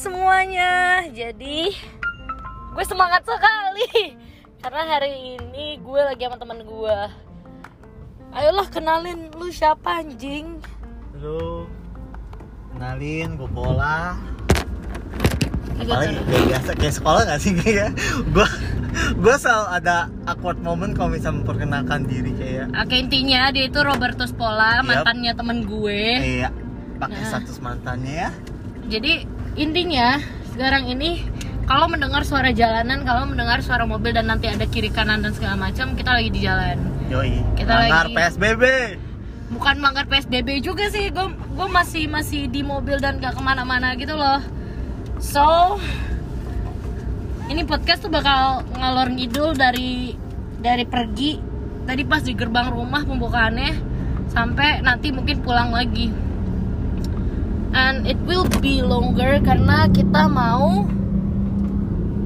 semuanya. Jadi gue semangat sekali karena hari ini gue lagi sama teman gue. Ayolah kenalin lu siapa anjing? Halo, kenalin gue Pola. Iya, Paling kayak biasa kayak sekolah gak sih kayak gue gue selalu ada awkward moment kalau misalnya memperkenalkan diri kayak Oke intinya dia itu Robertus Pola, Yap. mantannya temen gue. kayak pakai Nah. status mantannya ya. Jadi intinya sekarang ini kalau mendengar suara jalanan, kalau mendengar suara mobil dan nanti ada kiri kanan dan segala macam, kita lagi di jalan. Yoi, Kita langgar lagi- PSBB. Bukan melanggar PSBB juga sih, gue gue masih masih di mobil dan gak ke mana-mana gitu loh. So ini podcast tuh bakal ngalor ngidul dari dari pergi tadi pas di gerbang rumah pembukaannya sampai nanti mungkin pulang lagi. And it will be longer karena kita mau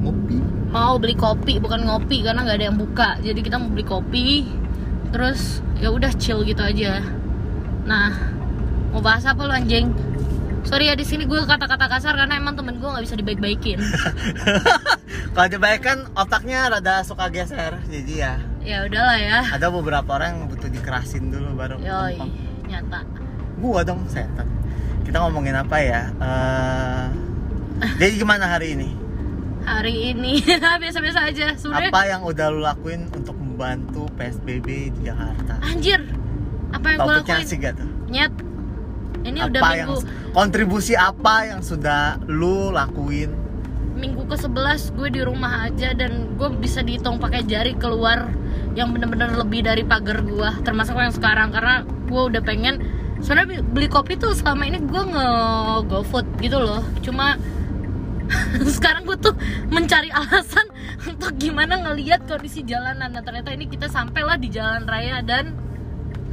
Ngopi. mau beli kopi bukan ngopi karena nggak ada yang buka. Jadi kita mau beli kopi terus ya udah chill gitu aja. Nah mau bahas apa lu anjing? Sorry ya di sini gue kata-kata kasar karena emang temen gue nggak bisa dibaik-baikin. Kalau dibaikan otaknya rada suka geser, jadi ya. Ya udahlah ya. Ada beberapa orang yang butuh dikerasin dulu baru yoi nyata. Gua dong setan. Kita ngomongin apa ya? Eh, jadi gimana hari ini? hari ini biasa-biasa aja sebenarnya Apa yang udah lu lakuin untuk membantu PSBB di Jakarta? anjir apa yang gue lakuin asik gak tuh? nyet ini apa udah yang minggu kontribusi apa yang sudah lu lakuin? minggu ke 11 gue di rumah aja dan gue bisa dihitung pakai jari keluar yang bener-bener lebih dari pagar gue termasuk yang sekarang karena gue udah pengen sebenarnya beli kopi tuh selama ini gue nge GoFood gitu loh. Cuma sekarang gue tuh mencari alasan untuk gimana ngelihat kondisi jalanan. Nah ternyata ini kita sampailah di jalan raya dan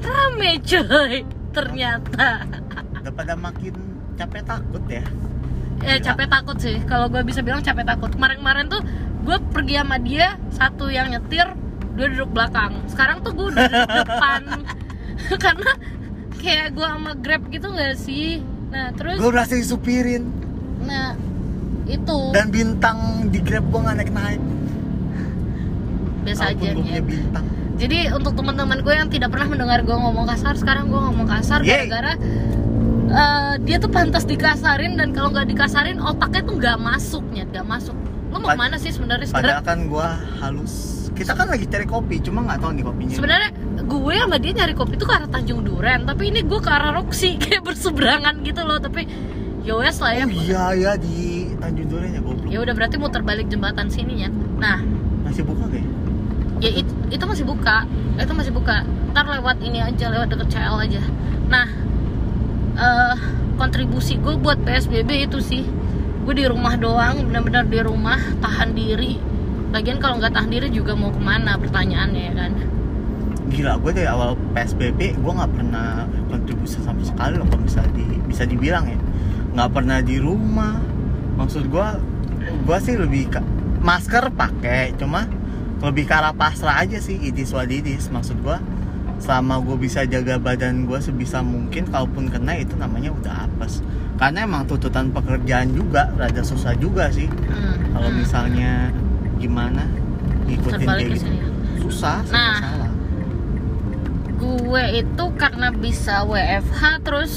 rame coy ternyata. Udah pada makin capek takut ya? ya Gila. capek takut sih. Kalau gue bisa bilang capek takut. Kemarin-kemarin tuh gue pergi sama dia satu yang nyetir dua duduk belakang. Sekarang tuh gue udah duduk depan. Karena kayak gue sama grab gitu gak sih nah terus Gue berhasil disupirin nah itu dan bintang di Grab gua nggak naik-naik. biasa aja punya Nyet. bintang. jadi untuk teman-teman gue yang tidak pernah mendengar gue ngomong kasar sekarang gue ngomong kasar gara-gara eh, dia tuh pantas dikasarin dan kalau nggak dikasarin otaknya tuh nggak masuk Nyet, nggak masuk lo mau ke mana sih sebenarnya sekarang Padahal kan gua halus. Kita kan lagi cari kopi, cuma nggak tahu nih kopinya. sebenarnya gue sama dia nyari kopi tuh ke arah Tanjung Duren tapi ini gue ke arah Roxy kayak berseberangan gitu loh tapi ya wes lah ya. Oh iya ya di Tanjung Duren ya goblok. ya udah berarti muter balik jembatan sininya nah. Masih buka kayak? ya? It- itu masih buka. Itu masih buka. Ntar lewat ini aja lewat deket CL aja. Nah eh kontribusi gue buat PSBB itu sih. Gue di rumah doang benar-benar di rumah tahan diri. Lagian kalau nggak tahan diri juga mau ke mana pertanyaannya ya kan Gila, gue dari awal PSBB gue nggak pernah kontribusi sama sekali loh kalau bisa di bisa dibilang ya. Nggak pernah di rumah. Maksud gue gue sih lebih ke, masker pakai cuma lebih ke arah pasrah aja sih idis wadidis maksud gue selama gue bisa jaga badan gue sebisa mungkin kalaupun kena itu namanya udah apes. Karena emang tuntutan pekerjaan juga rada susah juga sih. Hmm, kalau misalnya gimana ngikutin kayak gitu. susah Nah. Gue itu karena bisa WFH terus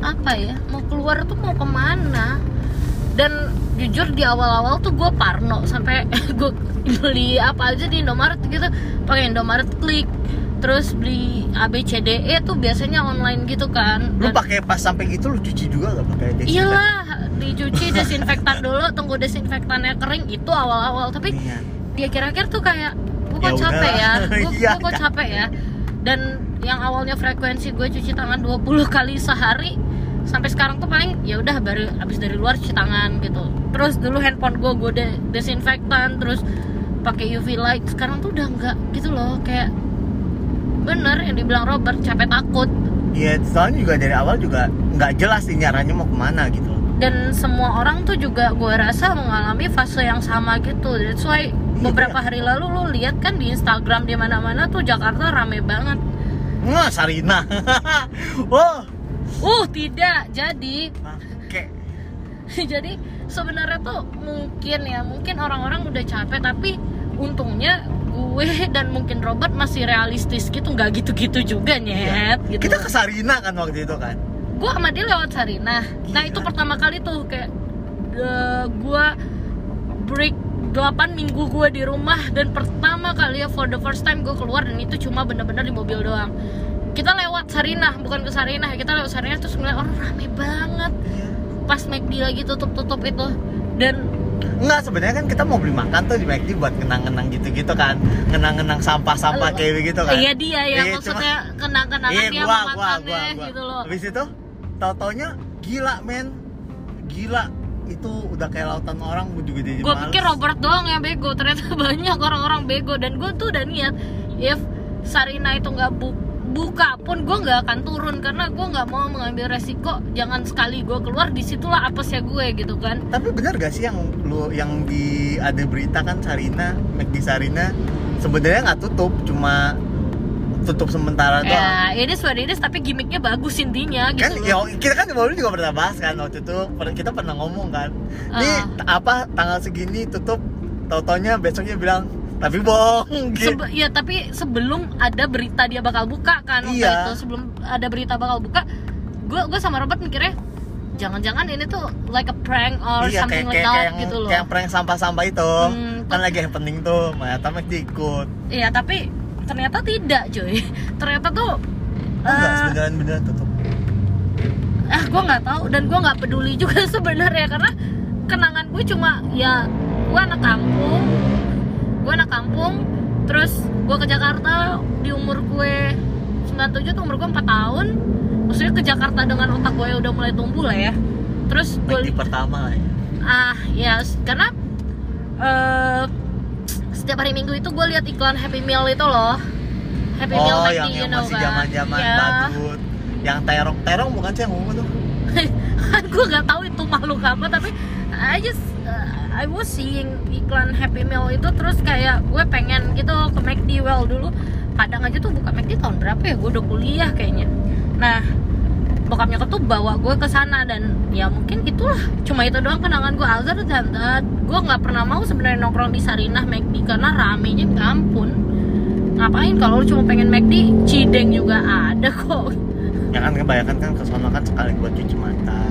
apa ya mau keluar tuh mau ke mana? Dan jujur di awal-awal tuh gue parno sampai gue beli apa aja di Indomaret gitu. Pakai Indomaret klik terus beli ABCDE tuh biasanya online gitu kan. Lu pakai pas sampai gitu lu cuci juga gak pakai desinfektan? iyalah dicuci desinfektan dulu tunggu desinfektannya kering itu awal-awal. Tapi Iya. di akhir-akhir tuh kayak gue kok Ya capek ya. gue Iya, kok iya. capek ya dan yang awalnya frekuensi gue cuci tangan 20 kali sehari sampai sekarang tuh paling ya udah baru abis dari luar cuci tangan gitu. Terus dulu handphone gue gue de- desinfektan terus pakai UV light. Sekarang tuh udah enggak gitu loh kayak bener yang dibilang Robert capek takut. Iya, soalnya juga dari awal juga nggak jelas nih nyaranya mau ke mana gitu loh. dan semua orang tuh juga gue rasa mengalami fase yang sama gitu. That's why beberapa hari lalu lu lihat kan di Instagram di mana-mana tuh Jakarta rame banget Nggak, Sarina. oh, uh tidak jadi pakai. jadi sebenarnya tuh mungkin ya mungkin orang-orang udah capek tapi untungnya gue dan mungkin Robert masih realistis gitu nggak gitu-gitu juga nyet gitu Kita ke Sarina kan waktu itu kan. gue sama dia lewat Sarina nah Gila. itu pertama kali tuh kayak eh, gue break 8 minggu gue di rumah dan pertama kali ya for the first time gue keluar dan itu cuma bener-bener di mobil doang kita lewat Sarinah bukan ke Sarinah ya kita lewat Sarinah terus ngeliat orang rame banget pas McD lagi tutup-tutup itu dan Enggak, sebenarnya kan kita mau beli makan tuh di McD buat kenang-kenang gitu-gitu kan. Kenang-kenang sampah-sampah kayak begitu kan. iya dia ya cuma- maksudnya kenang-kenangan Iya, dia gua, gua, gua, gua. gitu loh Habis itu tau-taunya gila men. Gila itu udah kayak lautan orang gue juga jadi gue pikir Robert doang yang bego ternyata banyak orang-orang bego. Dan gue tuh udah niat if Sarina itu nggak bu- buka pun gue nggak akan turun. Karena gue nggak mau mengambil resiko jangan sekali gue keluar di situlah apesnya gue gitu kan. Tapi benar gak sih yang lu yang di ada berita kan Sarina, McD Sarina sebenarnya nggak tutup, cuma tutup sementara doang. ya ini it is tapi gimmicknya bagus intinya gitu kan loh. ya kita kan baru juga pernah bahas kan waktu itu kita pernah ngomong kan ini Ah. t- apa tanggal segini tutup tau-taunya besoknya bilang tapi bohong gitu Sebe- ya tapi sebelum ada berita dia bakal buka kan waktu Iya. itu sebelum ada berita bakal buka gue gue sama Robert mikirnya jangan-jangan ini tuh like a prank or iya something kayak like kayak that kayak yang, gitu loh kayak yang prank sampah-sampah itu Hmm, kan lagi happening tuh ternyata McD ikut Iya tapi ternyata tidak cuy. Ternyata tuh oh, enggak eh, beneran beneran tutup ah gue nggak tahu dan gue nggak peduli juga sebenarnya karena kenangan gue cuma ya gue anak kampung. Gue anak kampung terus gue ke Jakarta di umur gue 97 tuh umur gue 4 tahun. Maksudnya ke Jakarta dengan otak gue udah mulai tumbuh lah ya. Terus gue pertama lah ya. Ah ya karena eh setiap hari minggu itu gue lihat iklan Happy Meal itu loh. Happy Meal oh McD, yang, you yang know masih kan? zaman zaman Ya. badut. Yang terong terong bukan sih yang ngomong tuh? Gue nggak tahu itu makhluk apa tapi I just uh, I was seeing iklan Happy Meal itu terus kayak gue pengen gitu ke McD well dulu kadang aja tuh buka McD tahun berapa ya? Gue udah kuliah kayaknya. Nah bokap nyokap tuh bawa gue ke sana dan ya mungkin itulah. Cuma itu doang kenangan gue. Other than that gue nggak pernah mau sebenarnya nongkrong di Sarinah McD karena ramenya minta ampun. Ngapain kalau lu cuma pengen McD Cideng juga ada kok. Ya kan kebanyakan kan ke sana kan sekali buat cuci mata.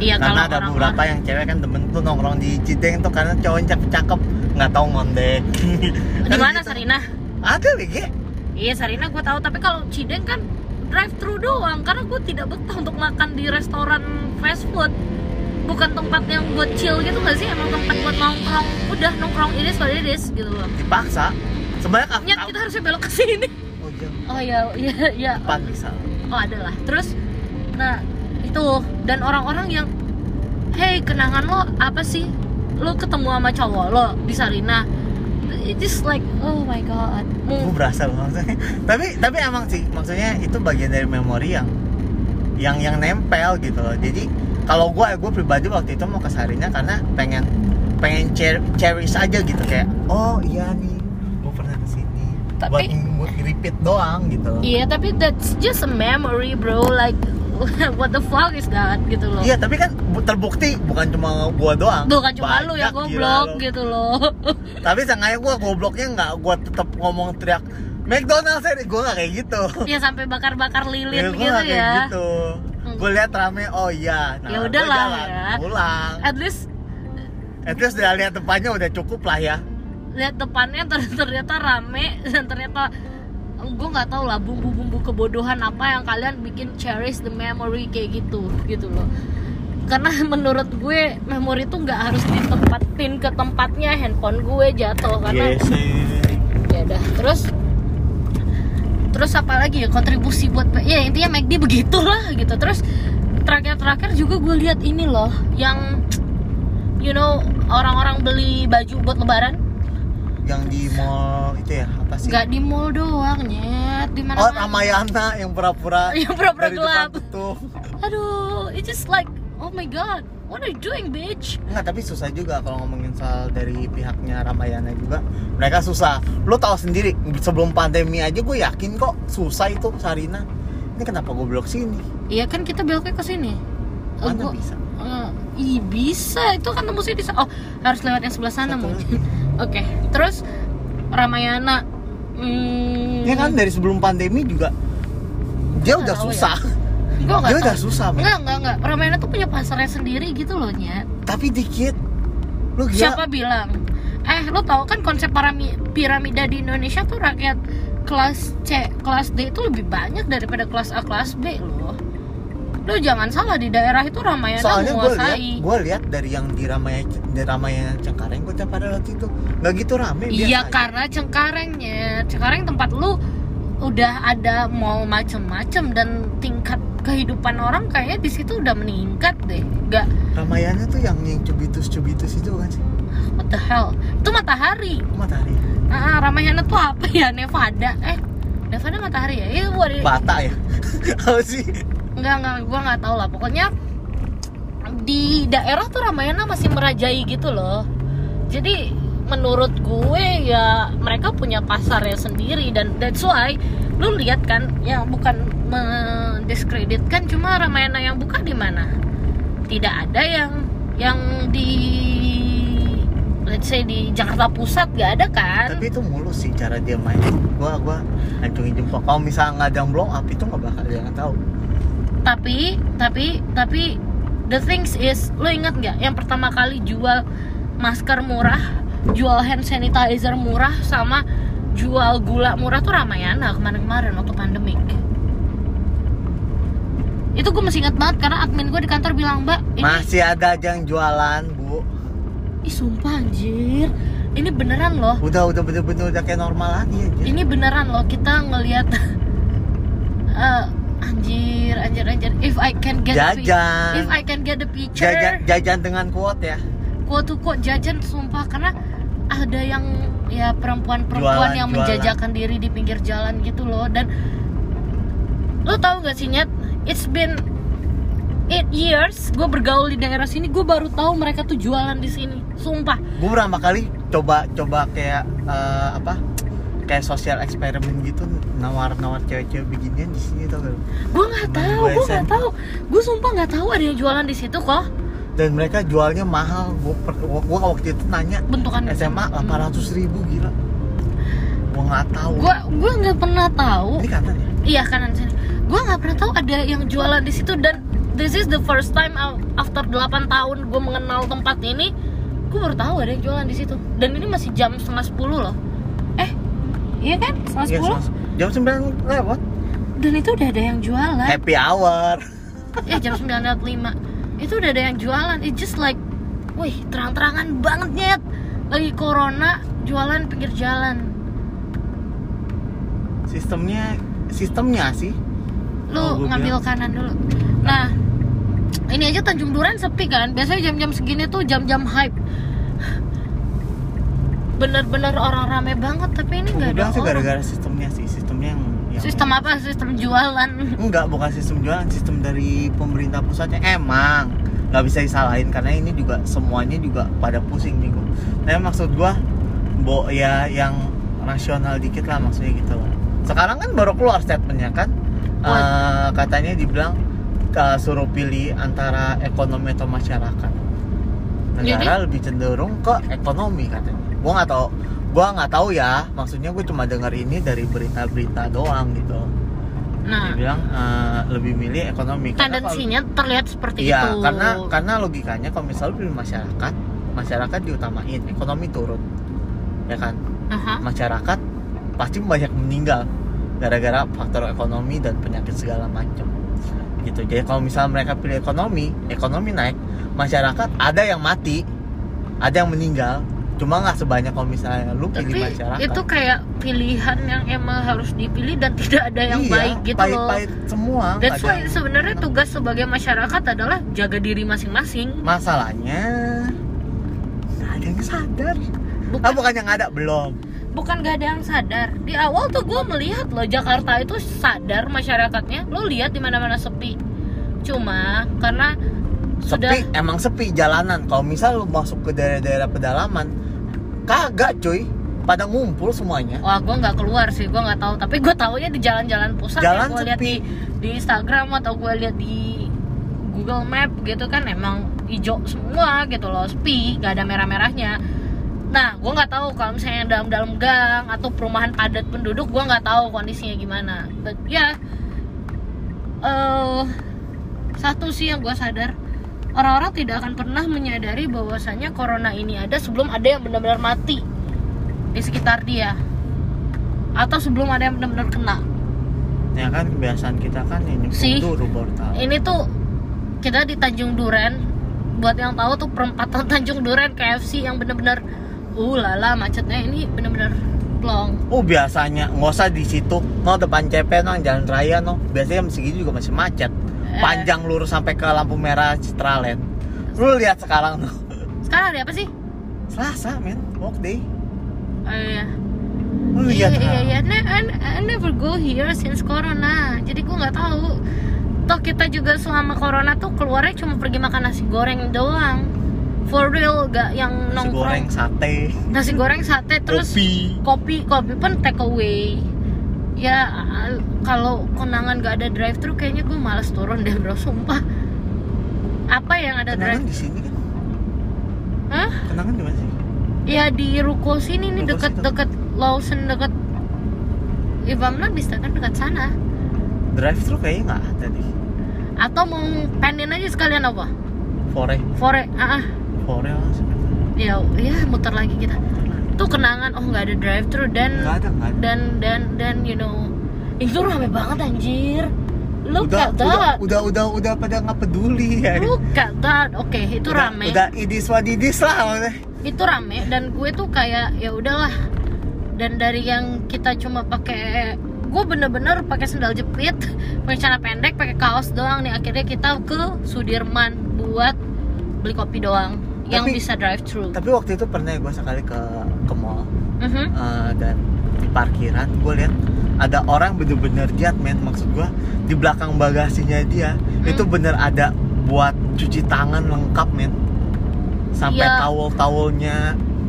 Iya karena kalau ada orang beberapa yang cewek kan demen tuh nongkrong di Cideng tuh karena cowoknya cakep-cakep. Nggak tahu ngondek di mana. Sarinah? Ada lagi. Iya Sarina gue tahu. Tapi kalau Cideng kan drive thru doang karena gue tidak betah untuk makan di restoran fast food. Bukan tempat yang buat chill gitu gak sih? Emang tempat buat nongkrong. Udah nongkrong ini what it is gitu loh. Dipaksa. Sebenarnya Nyet kita harusnya belok ke sini. Oh iya. Oh ya iya iya. Depan bisa. Oh adalah terus nah itu. Dan orang-orang yang hey kenangan lo apa sih? Lo ketemu sama cowok lo di Sarina it just like oh my god. Gue berasa loh maksudnya. Tapi tapi emang sih maksudnya itu bagian dari memori yang yang yang nempel gitu loh. Jadi kalau gue gue pribadi waktu itu mau ke Sarina karena pengen pengen cher- cherish aja gitu. Kayak oh iya nih gue pernah ke sini Tapi- buat buat repeat doang gitu Iya tapi that's just a memory bro. Like what the fuck is that gitu loh Iya tapi kan bu- terbukti bukan cuma gua doang. Bukan cuma lu ya Banyak, goblok gitu loh Tapi sengaja gua gobloknya nggak gua tetap ngomong teriak McDonald's ya gua nggak kayak gitu. Ya sampai bakar-bakar lilin Ya, gua gitu nggak kayak ya gitu. Hmm. Gua lihat rame oh iya. Nah, Ya gua udahlah ya. Pulang. At least At least udah lihat depannya udah cukup lah ya. lihat depannya ter- ternyata rame dan ternyata gue nggak tahu lah bumbu-bumbu kebodohan apa yang kalian bikin cherish the memory kayak gitu gitu loh. Karena menurut gue memori tuh nggak harus ditempatin ke tempatnya handphone gue jatuh karena Yes. ya udah terus terus apa lagi ya kontribusi buat ya intinya McD begitulah gitu. Terus terakhir-terakhir juga gue lihat ini loh yang you know orang-orang beli baju buat lebaran Yang di mall itu ya apa sih? nggak di mall doang nyet di mana Oh Ramayana yang pura-pura Yang pura-pura gelap. tutup. aduh it's just like oh my god what are you doing bitch Enggak, tapi susah juga kalau ngomongin soal dari pihaknya Ramayana juga. Mereka susah. Lo tahu sendiri, sebelum pandemi aja gue yakin kok susah itu Sarina. Ini kenapa gue blok sini? iya kan kita beloknya ke sini Mana gua- bisa? eh, Ih bisa itu kan tembusnya di oh harus lewat yang sebelah sana Satu mungkin. Oke terus Ramayana. Hmm, Ya kan dari sebelum pandemi juga dia Nggak udah tahu ya. susah. Gua Dia tahu. udah susah. Enggak enggak enggak. Ramayana tuh punya pasarnya sendiri gitu loh nyet. Tapi dikit. Lu gila. Siapa bilang? Eh lo tau kan konsep piramida di Indonesia tuh rakyat kelas C, kelas D itu lebih banyak daripada kelas A, kelas B loh. Lo jangan salah di daerah itu Ramayana Soalnya menguasai. gue lihat dari yang di Ramaya di Ramayana Cengkareng gue pada waktu itu nggak gitu rame. Iya aja. karena Cengkarengnya, Cengkareng tempat lu udah ada mall macem-macem dan tingkat kehidupan orang kayaknya di situ udah meningkat deh. Gak Ramayana tuh yang yang cubitus-cubitus itu kan sih. what the hell? Itu matahari. Matahari. Ah, Ramayana tuh apa ya? Nevada. Eh, Nevada matahari ya? Itu buat Bata ya. Apa sih? Enggak enggak gua nggak tahu lah. Pokoknya di daerah tuh Ramayana masih merajai gitu loh. Jadi menurut gue ya mereka punya pasarnya sendiri dan that's why lu lihat kan ya bukan mendiskreditkan cuma Ramayana yang buka di mana? Tidak ada yang yang di let's say di Jakarta Pusat gak ada kan? Tapi itu mulus sih cara dia main. Gua gua hancungin jempol. Kalau misalnya nggak yang blow up itu nggak bakal ada yang tahu. Tapi tapi tapi the things is lo ingat nggak yang pertama kali jual masker murah jual hand sanitizer murah sama jual gula murah tuh Ramayana kemarin-kemarin waktu pandemik itu gue masih ingat banget karena admin gue di kantor bilang mbak ini Masih ada aja yang jualan, Bu. ih sumpah anjir ini beneran loh Udah udah bener-bener udah kayak normal lagi aja. ini beneran loh kita ngelihat eh, anjir anjir anjir if I can get the Jajan. if I can get the picture Jajan jajan dengan quote ya. Gua tuh kok jajan sumpah karena ada yang ya perempuan-perempuan yang jualan. menjajakan diri di pinggir jalan gitu loh dan lo tahu gak sih Nyet it's been 8 years gue bergaul di daerah sini gue baru tahu mereka tuh jualan di sini sumpah Gue berapa kali coba coba kayak eh, apa? Kayak sosial eksperimen gitu nawar-nawar cewek-cewek beginian di sini tau gak? gue nggak tahu gue gue nggak tahu gue sumpah nggak tahu ada yang jualan di situ kok Dan mereka jualnya mahal. Gue gua waktu itu nanya bentukan SMA 800 ribu gila. Gue nggak tahu. gue gue nggak pernah tahu Ini kanan ya? Iya kanan sini. Gue nggak pernah tahu ada yang jualan di situ dan this is the first time af- after 8 tahun gue mengenal tempat ini, gue baru tahu ada yang jualan di situ. Dan ini masih jam setengah 10 loh. Eh, iya kan? Setengah Iya, 10? sama- jam 9 lewat. Dan itu udah ada yang jualan. Happy hour. Ya jam 9.05 Itu udah ada yang jualan. It just like, wih terang-terangan banget nyet. Lagi corona jualan pinggir jalan. Sistemnya sistemnya sih. lu Oh, ngambil bilang. kanan dulu nah ini aja Tanjung Duren sepi kan biasanya jam-jam segini tuh jam-jam hype bener-bener orang rame banget tapi ini Gue nggak ada sih gara-gara sistemnya sih, sistemnya yang, yang sistem apa sistem jualan Enggak, bukan sistem jualan, sistem dari pemerintah pusatnya emang nggak bisa disalahin karena ini juga semuanya juga pada pusing minggu. Tapi maksud gua, bo ya yang rasional dikit lah maksudnya gitu loh. Sekarang kan baru keluar statementnya kan, What? Eh, katanya dibilang eh, suruh pilih antara ekonomi atau masyarakat. Negara lebih cenderung ke ekonomi katanya. Gua nggak tahu, gua nggak tahu ya. Maksudnya gue cuma denger ini dari berita-berita doang gitu. nah Dia bilang eh, lebih milih ekonomi. Karena kalau- tendensinya terlihat seperti Iya, itu karena karena logikanya kalau misalnya pilih masyarakat, masyarakat diutamain, ekonomi turun, ya kan? Aha. Masyarakat pasti banyak meninggal gara-gara faktor ekonomi dan penyakit segala macam. Gitu. Jadi kalau misalnya mereka pilih ekonomi, ekonomi naik, masyarakat ada yang mati, ada yang meninggal, cuma nggak sebanyak kalau misalnya lu pilih tapi masyarakat. itu kayak pilihan yang emang harus dipilih dan tidak ada yang Iya, baik gitu loh pahit-pahit semua. That's why sebenarnya tugas sebagai masyarakat adalah jaga diri masing-masing. masalahnya ada yang sadar. Bukan Ah bukan yang ada belum. bukan gak ada yang sadar di awal tuh gue melihat loh Jakarta itu sadar masyarakatnya lo lihat di mana-mana sepi cuma karena sudah Sepi, emang sepi jalanan. Kalau misal lu masuk ke daerah-daerah pedalaman, kagak cuy. Pada ngumpul semuanya. wah gue nggak keluar sih gue nggak tahu. Tapi gue taunya di jalan-jalan pusat Jalan yang gue lihat di di Instagram atau gue lihat di Google Map gitu kan emang hijau semua gitu loh. Sepi gak ada merah-merahnya. Nah gue nggak tahu kalau misalnya dalam-dalam gang atau perumahan padat penduduk gue nggak tahu kondisinya gimana. But ya eh satu sih yang gue sadar orang-orang tidak akan pernah menyadari bahwasanya corona ini ada sebelum ada yang benar-benar mati di sekitar dia. Atau sebelum ada yang benar-benar kena. Ya kan kebiasaan kita kan ini Sih. dulu baru tahu ini tuh kita di Tanjung Duren buat yang tahu tuh perempatan Tanjung Duren KFC yang bener-bener uh lala macetnya ini bener-bener plong. Oh biasanya nggak usah di situ, no depan CP no jalan raya no, biasanya segini juga masih macet. Panjang lurus sampai ke lampu merah Citraland. Lu lihat sekarang no, sekarang ada apa sih? Selasa men, work day. oh, iya. Lu iya lihat iya iya. Ne- I, I never go here since corona. Jadi gue nggak tahu. Toh kita juga selama corona tuh keluarnya cuma pergi makan nasi goreng doang. For real gak yang Nasi goreng, nongkrong sate, nasi goreng sate terus kopi. kopi kopi pun take away ya al- kalau konangan gak ada drive thru kayaknya gue males turun deh bro sumpah apa yang ada Kenangan drive di sini kan? Hah? Kenangan di mana sih? ya di ruko sini nih deket deket Lawson deket if I'm not mistaken dekat sana Drive thru kayaknya nggak ada deh. atau mau pengen aja sekalian apa Fore, fore ah ah. fore langsung. ya ya muter lagi kita tuh kenangan oh nggak ada drive thru dan Nggak ada, nggak ada. dan dan dan you know itu rame banget anjir. Look udah, udah, udah, udah, udah pada nggak peduli ya. look at that oke itu Udah- rame. Udah idis wadidis lah itu rame dan gue tuh kayak ya udahlah. Dan dari yang kita cuma pakai gue bener-bener pakai sendal jepit pakai celana pendek pakai kaos doang nih. Akhirnya kita ke Sudirman buat beli kopi doang yang Tapi- bisa drive thru Tapi waktu itu pernah gue sekali ke ke mall Mhm. eh, dan di parkiran gue lihat ada orang bener-bener lihat men maksud gue di belakang bagasinya dia Hmm. itu bener ada buat cuci tangan lengkap men sampai Iya. towel-towelnya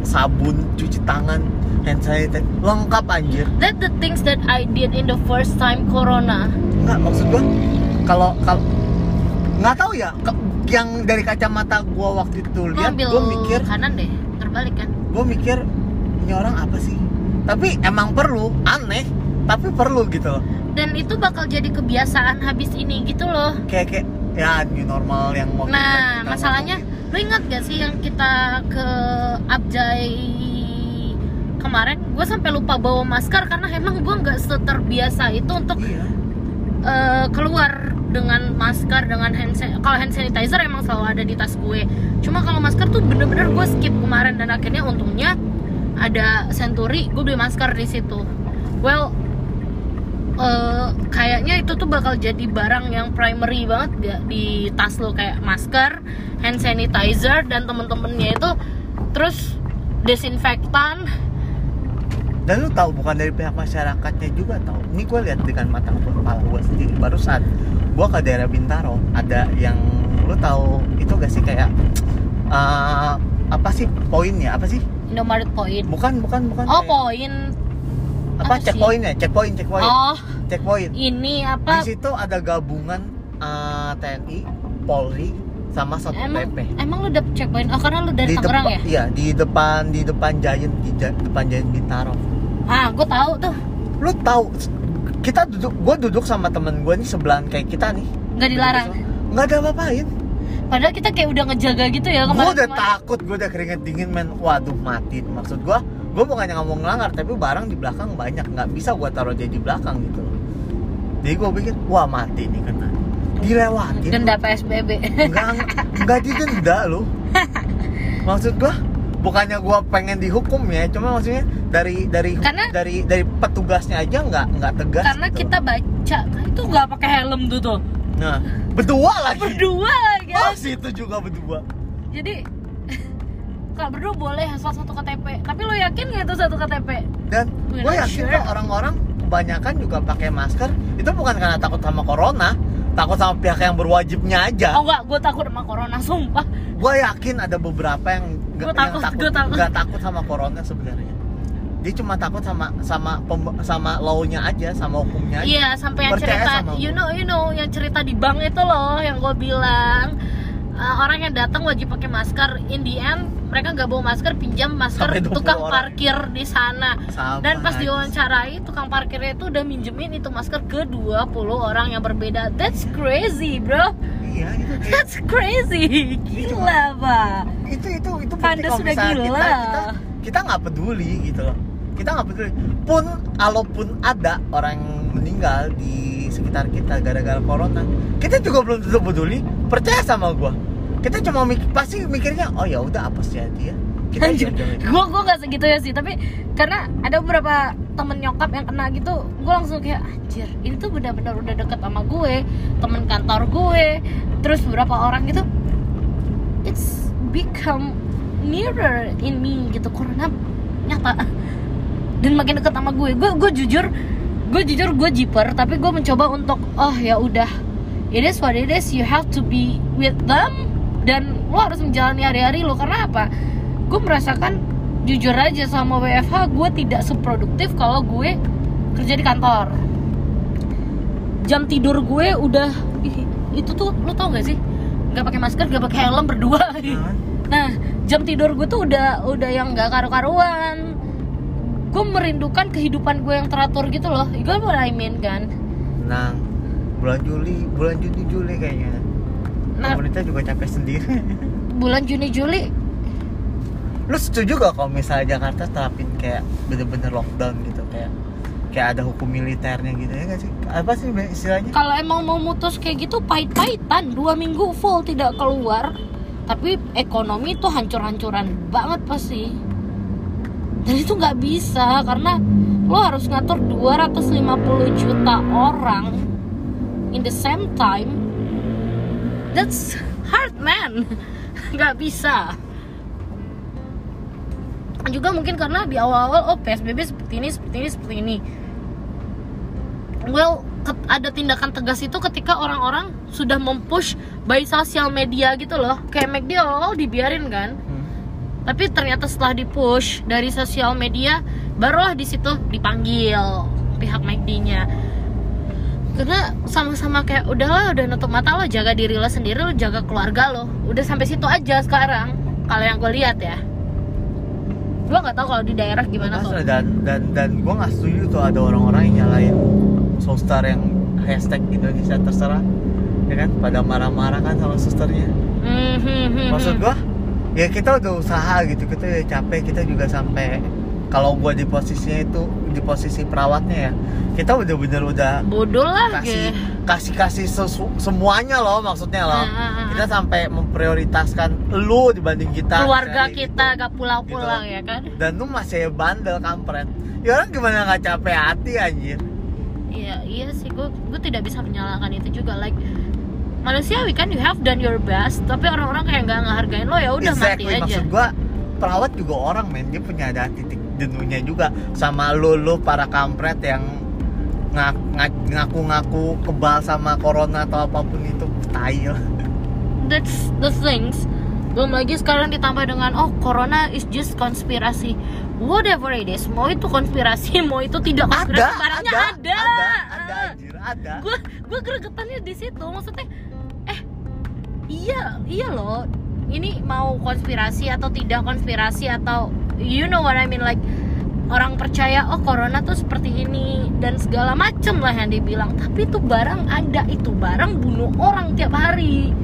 sabun cuci tangan hand sanitizer lengkap anjir that the things that I did in the first time corona nggak maksud gue kalau kalau nggak tahu ya ke- yang dari kacamata gue waktu itu lihat gue mikir kanan deh terbalik kan. gue mikir ini orang apa sih? Tapi emang perlu aneh tapi perlu gitu loh. Dan itu bakal jadi kebiasaan habis ini gitu loh. Kayak kayak ya new normal yang mau Nah, masalahnya lu ingat gak sih yang kita ke Abjay kemarin? Gue sampai lupa bawa masker karena emang gue nggak seterbiasa itu untuk iya. eh, keluar dengan masker dengan hand kalau hand sanitizer emang selalu ada di tas gue. Cuma kalau masker tuh bener-bener gue skip kemarin dan akhirnya untungnya ada Century, gue beli masker di situ. Well, eh, kayaknya itu tuh bakal jadi barang yang primary banget ya di tas lo kayak masker, hand sanitizer dan temen-temennya itu terus desinfektan. Dan lu tahu bukan dari pihak masyarakatnya juga tahu. Ini gue lihat dengan mata kepala gue sendiri. Barusan gue ke daerah Bintaro ada yang lu tahu itu gak sih kayak eh, apa sih poinnya? Apa sih? Indomaret Point. bukan bukan bukan. Oh, kayak- poin. apa apa sih? checkpointnya? Checkpoint checkpoint. Oh, checkpoint. Ini di apa? situ ada gabungan eh, TNI Polri sama satpol Emang pp emang lu dapet checkpoint? Oh, karena lu dari Tangerang depan, ya? Iya, di depan di depan Giant di depan Giant Bintaro. Ah, gue tahu tuh. Lu tahu kita duduk gua duduk sama temen gua nih sebelahan kayak kita nih. Nggak dilarang. Nggak ada apa-apain. Padahal kita kayak udah ngejaga gitu ya Gua kemarin. udah takut, gua udah keringet dingin men. Waduh, mati. Maksud gua, gua bukannya ngomong ngelanggar, tapi barang di belakang banyak, nggak bisa gua taruh jadi di belakang gitu. Jadi gua pikir, wah mati nih kena. Dilewatin. Denda PSBB. Enggak, enggak didenda loh. Maksud gua bukannya gua pengen dihukum ya, cuma maksudnya dari dari Karena- dari dari petugasnya aja nggak nggak tegas. Karena gitu. kita baca itu nggak pakai helm tuh tuh. nah berdua lagi. Berdua lagi. Oh, situ juga berdua. Jadi kalau berdua boleh asal satu KTP. Tapi lo yakin nggak itu satu KTP? Dan gue yakin sure. orang-orang kebanyakan juga pakai masker itu bukan karena takut sama corona, takut sama pihak yang berwajibnya aja. Oh enggak, gue takut sama corona, sumpah. Gue yakin ada beberapa yang nggak- Gua yang takut, takut, gua takut. takut sama corona sebenarnya. Dia cuma takut sama sama pem- sama law-nya aja, sama hukumnya aja. Iya, sampai yang Percaya cerita, you know, you know, yang cerita di bank itu loh yang gue bilang uh, orang yang datang wajib pakai masker. In the end mereka nggak bawa masker pinjam masker Sampai 20 tukang orang. parkir di sana. Sama dan pas diwawancarai tukang parkirnya itu udah minjemin itu masker ke 20 orang yang berbeda. That's crazy bro. Iya itu kayak that's crazy. Gila pak. Itu itu itu Anda sudah gila. kita kita nggak peduli gitu loh. Kita nggak peduli. Pun kalaupun ada orang yang meninggal di sekitar kita gara-gara corona kita juga belum tentu peduli. Percaya sama gua kita cuma mik pasti mikirnya oh ya udah apa sih dia kita Anjir, diam-diam aja. gue gue gak segitu ya sih tapi karena ada beberapa temen nyokap yang kena gitu gue langsung kayak anjir ini tuh benar-benar udah deket sama gue temen kantor gue. Terus beberapa orang gitu it's become nearer in me gitu corona nyata. Dan makin deket sama gue. Gue gue jujur gue jujur gue jiper tapi gue mencoba untuk oh ya udah. It is what it is. You have to be with them dan lo harus menjalani hari-hari lo karena apa? Gue merasakan jujur aja sama WFH gue tidak seproduktif kalau gue kerja di kantor. Jam tidur gue udah itu tuh lo tau gak sih? Nggak pakai masker nggak pakai helm berdua. Nah, jam tidur gue tuh udah udah yang nggak karu-karuan. Gue merindukan kehidupan gue yang teratur gitu loh. Got what I mean kan? nah bulan Juli bulan Juni Juli kayaknya Nah, pemerintah juga capek sendiri. Bulan Juni Juli. Lu setuju gak kalau misalnya Jakarta terapin kayak bener-bener lockdown gitu? Kayak kayak ada hukum militernya gitu ya gak sih? Apa sih istilahnya? Kalau emang mau mutus kayak gitu pahit-pahitan. Dua minggu full tidak keluar. Tapi ekonomi tuh hancur-hancuran banget pasti. Dan itu nggak bisa karena lo harus ngatur 250 juta orang in the same time that's hard man. Nggak bisa. Juga mungkin karena di awal-awal oh PSBB seperti ini seperti ini seperti ini. Well ada tindakan tegas itu ketika orang-orang sudah mempush by sosial media gitu loh. Kayak McD awal dibiarin kan. Hmm. tapi ternyata setelah dipush dari sosial media barulah di situ dipanggil pihak McD-nya karena sama-sama kayak udahlah udah nutup mata lo jaga diri lo sendiri lo jaga keluarga lo. Udah sampai situ aja sekarang kalau yang gue lihat ya. Gue nggak tahu kalau di daerah gimana tuh. dan dan dan gue nggak setuju tuh ada orang-orang yang nyalain Sostar yang hashtag Indonesia terserah ya kan? Pada marah-marah kan sama susternya. Hmm, hmm, hmm, maksud gua ya kita udah usaha gitu kita udah capek kita juga sampai kalau gua di posisinya itu di posisi perawatnya ya. Kita udah bener udah bodoh lah kasih gitu. kasih kasih sesu- semuanya loh maksudnya loh. Ah, ah, ah, kita sampai memprioritaskan lu dibanding kita. Keluarga misalnya kita gitu. gak pulang-pulang Gitu. ya kan? Dan lu masih bandel kampret. Ya orang gimana nggak capek hati anjir? Iya iya sih. Gue gue tidak bisa menyalahkan itu juga. Like manusiawi kan? You have done your best. Tapi orang-orang kayak nggak ngehargain lo ya udah exactly. mati aja. Maksud gua perawat juga orang men. Dia punya ada titik jenuhnya juga sama lu lu para kampret yang ngak- ngak- ngaku-ngaku kebal sama corona atau apa pun itu tai lah. That's the things. Belum lagi sekarang ditambah dengan oh corona is just konspirasi whatever it is mau itu konspirasi mau itu tidak ada konspirasi barangnya ada ada. ada ada anjir ada. Gue gue gregetannya di situ maksudnya eh iya iya loh. Ini mau konspirasi atau tidak konspirasi atau you know what I mean like orang percaya oh corona tuh seperti ini dan segala macem lah yang dibilang tapi itu barang ada itu barang bunuh orang tiap hari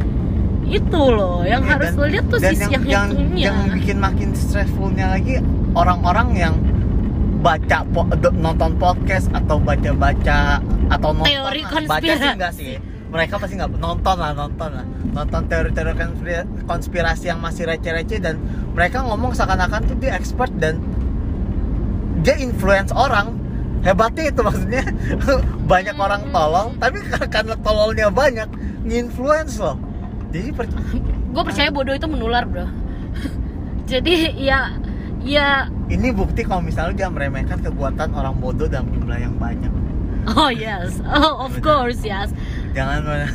itu loh yang Ya, harus dan- lo lihat tuh sisi yang, yang, itunya yang bikin makin stressfulnya lagi orang-orang yang baca po- nonton podcast atau baca-baca atau nonton Teori lah. baca sih konspirasi. enggak sih mereka pasti nggak nonton lah nonton lah. Nonton teori-teori konspira- konspirasi yang masih receh-receh dan mereka ngomong seakan-akan tuh dia expert dan dia influence orang. Hebatnya itu maksudnya. Banyak Hmm. orang tolol tapi karena tololnya banyak nginfluence loh. Jadi per- gue percaya bodoh itu menular bro. Jadi ya ya. Ini bukti kalau misalnya dia meremehkan kekuatan orang bodoh dalam jumlah yang banyak. Oh yes. Oh of course yes jangan mana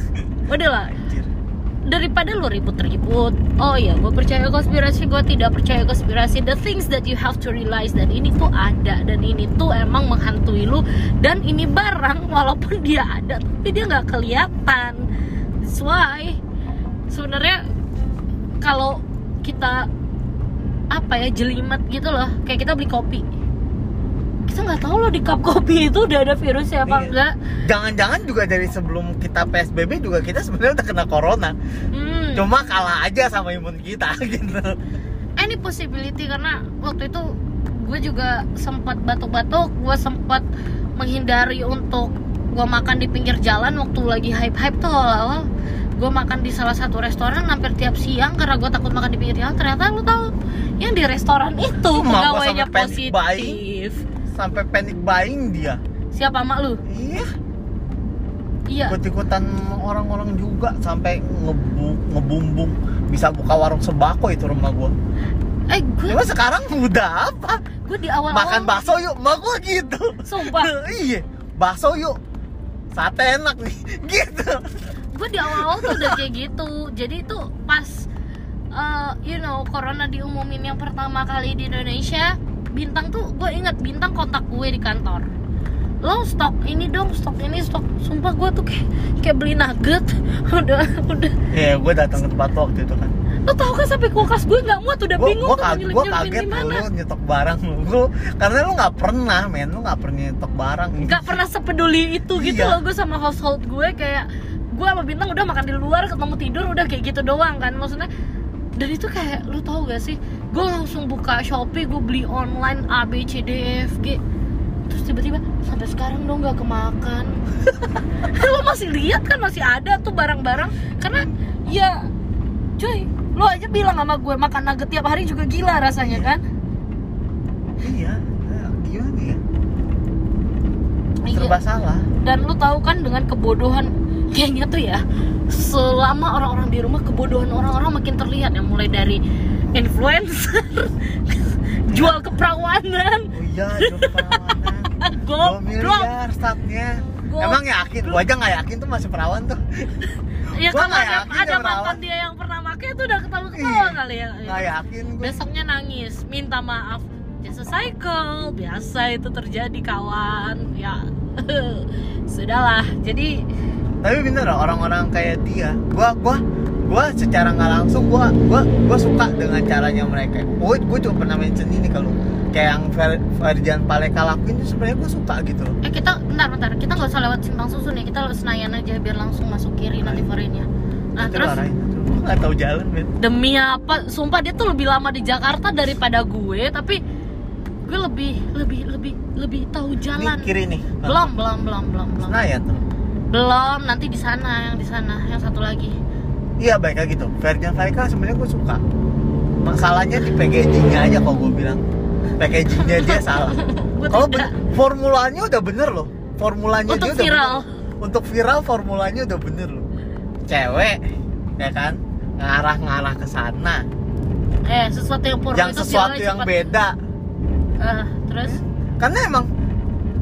udah lah. Daripada lu ribut-ribut. Oh ya gue percaya konspirasi gue tidak percaya konspirasi. The things that you have to realize dan ini tuh ada dan ini tuh emang menghantui lu. Dan ini barang walaupun dia ada tapi dia nggak kelihatan. That's why. Sebenarnya kalau kita apa ya jelimet gitu loh. Kayak kita beli kopi kita nggak tahu loh di cup kopi itu udah ada virusnya apa Iya. enggak Jangan-jangan juga dari sebelum kita PSBB juga kita sebenarnya udah kena corona. hmm. Cuma kalah aja sama imun kita gitu. any possibility karena waktu itu gue juga sempat batuk-batuk gue sempat menghindari untuk gue makan di pinggir jalan waktu lagi hype-hype tuh awal-awal gue makan di salah satu restoran hampir tiap siang karena gue takut makan di pinggir jalan ternyata lu tahu yang di restoran itu pegawainya positif Sampai panic buying dia. siapa mak lu Iya, iya ikut-ikutan orang-orang juga sampai ngebu ngebumbung bisa buka warung sembako itu rumah gua. eh gue Cuma sekarang udah apa? gue di awal Makan bakso yuk, emak gua gitu. sumpah iya, bakso yuk. Sate enak nih, gitu. gue di awal-awal tuh udah kayak gitu jadi itu pas uh, you know corona diumumin yang pertama kali di Indonesia bintang tuh gue inget bintang kontak gue di kantor lo stok ini dong stok ini stok sumpah gue tuh kayak kayak beli nugget udah udah Iya, gua datang ke tempat lo waktu itu kan. lo tau kan sampai kulkas gue nggak muat udah Gua, bingung tuh kaget, nyelipin kaget di mana lu nyetok barang lu. Lu karena lu nggak pernah, men. Lu nggak pernah nyetok barang. nggak pernah sepeduli itu gitu Iya. loh gue sama household gue kayak gue sama bintang udah makan di luar ketemu tidur udah kayak gitu doang kan maksudnya dan itu kayak lu tau gak sih gue langsung buka shopee gue beli online a b c d e f g terus tiba-tiba sampai sekarang dong nggak kemakan lo masih lihat kan masih ada tuh barang-barang karena ya cuy lo aja bilang sama gue makan nugget tiap hari juga gila rasanya kan Iya, eh, gimana ya? Iya. Serba salah. dan lu tahu kan dengan kebodohan kayaknya tuh ya selama orang-orang di rumah kebodohan orang-orang makin terlihat ya mulai dari influencer jual keperawanan Oh iya, jual perawanan. 2 goblok miliar startnya. Goblok. Emang yakin? Gua aja nggak yakin tuh masih perawan tuh. ya Gua kalau ada, ada mantan dia yang pernah pakai itu udah ketawa ketawa Iya. kali ya Nggak yakin gue. besoknya nangis minta maaf just a cycle biasa itu terjadi kawan ya sudahlah jadi Tapi bener loh orang-orang kayak dia. Gua gua gua secara nggak langsung gua gua gua suka dengan caranya mereka. Gua gua juga pernah mention ini kalau kayak yang Fer- Ferdian Paleka lakuin itu sebenarnya gua suka gitu loh. Eh kita bentar bentar kita nggak usah lewat simpang susun ya kita lewat Senayan aja biar langsung masuk kiri nanti foreignnya. Nah Itu terus. Gua nggak tahu jalan, men. demi apa? Sumpah dia tuh lebih lama di Jakarta daripada gue tapi gue lebih lebih lebih lebih tahu jalan. Ini kiri nih. Belum belum belum belum belum. Senayan tuh. Belum nanti di sana yang di sana yang satu lagi. Iya baik kayak gitu. Ferdian Paleka sebenarnya gua suka. Masalahnya di packagingnya aja kalau gua bilang. Packagingnya dia salah. Gue Kalau formulanya udah bener loh. Formulanya Untuk dia udah viral. bener. Untuk viral formulanya udah bener loh. Cewek, ya kan? Ngarah-ngarah ke sana. Eh sesuatu yang purno yang itu sesuatu yang cepat. beda. Eh, terus Karena emang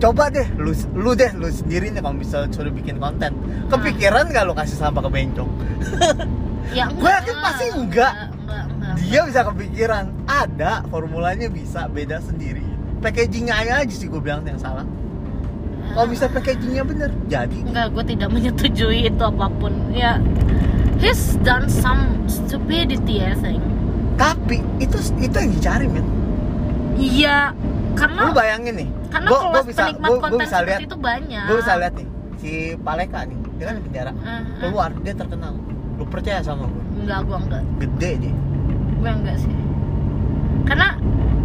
coba deh lu lu deh lu sendiri nih kalau misalnya suruh bikin konten. Kepikiran gak lu kasih sampah ke bencong? Ya Gue yakin pasti enggak. enggak, enggak. dia bisa kepikiran. Ada formulanya bisa beda sendiri. Packagingnya aja sih gue bilang yang salah. Kalau bisa packagingnya bener jadi. Enggak, gue tidak menyetujui itu apa pun. Ya, he's done some stupidity, I think. tapi itu itu yang dicari men. Iya, karena lu bayangin nih karena gua, kelas gua bisa penikmat gua, konten gua bisa seperti lihat itu banyak. gue bisa lihat nih si Paleka nih dia kan di penjara eh. keluar dia terkenal lu percaya sama gue Enggak, gue enggak. gede dia Gue enggak sih. Karena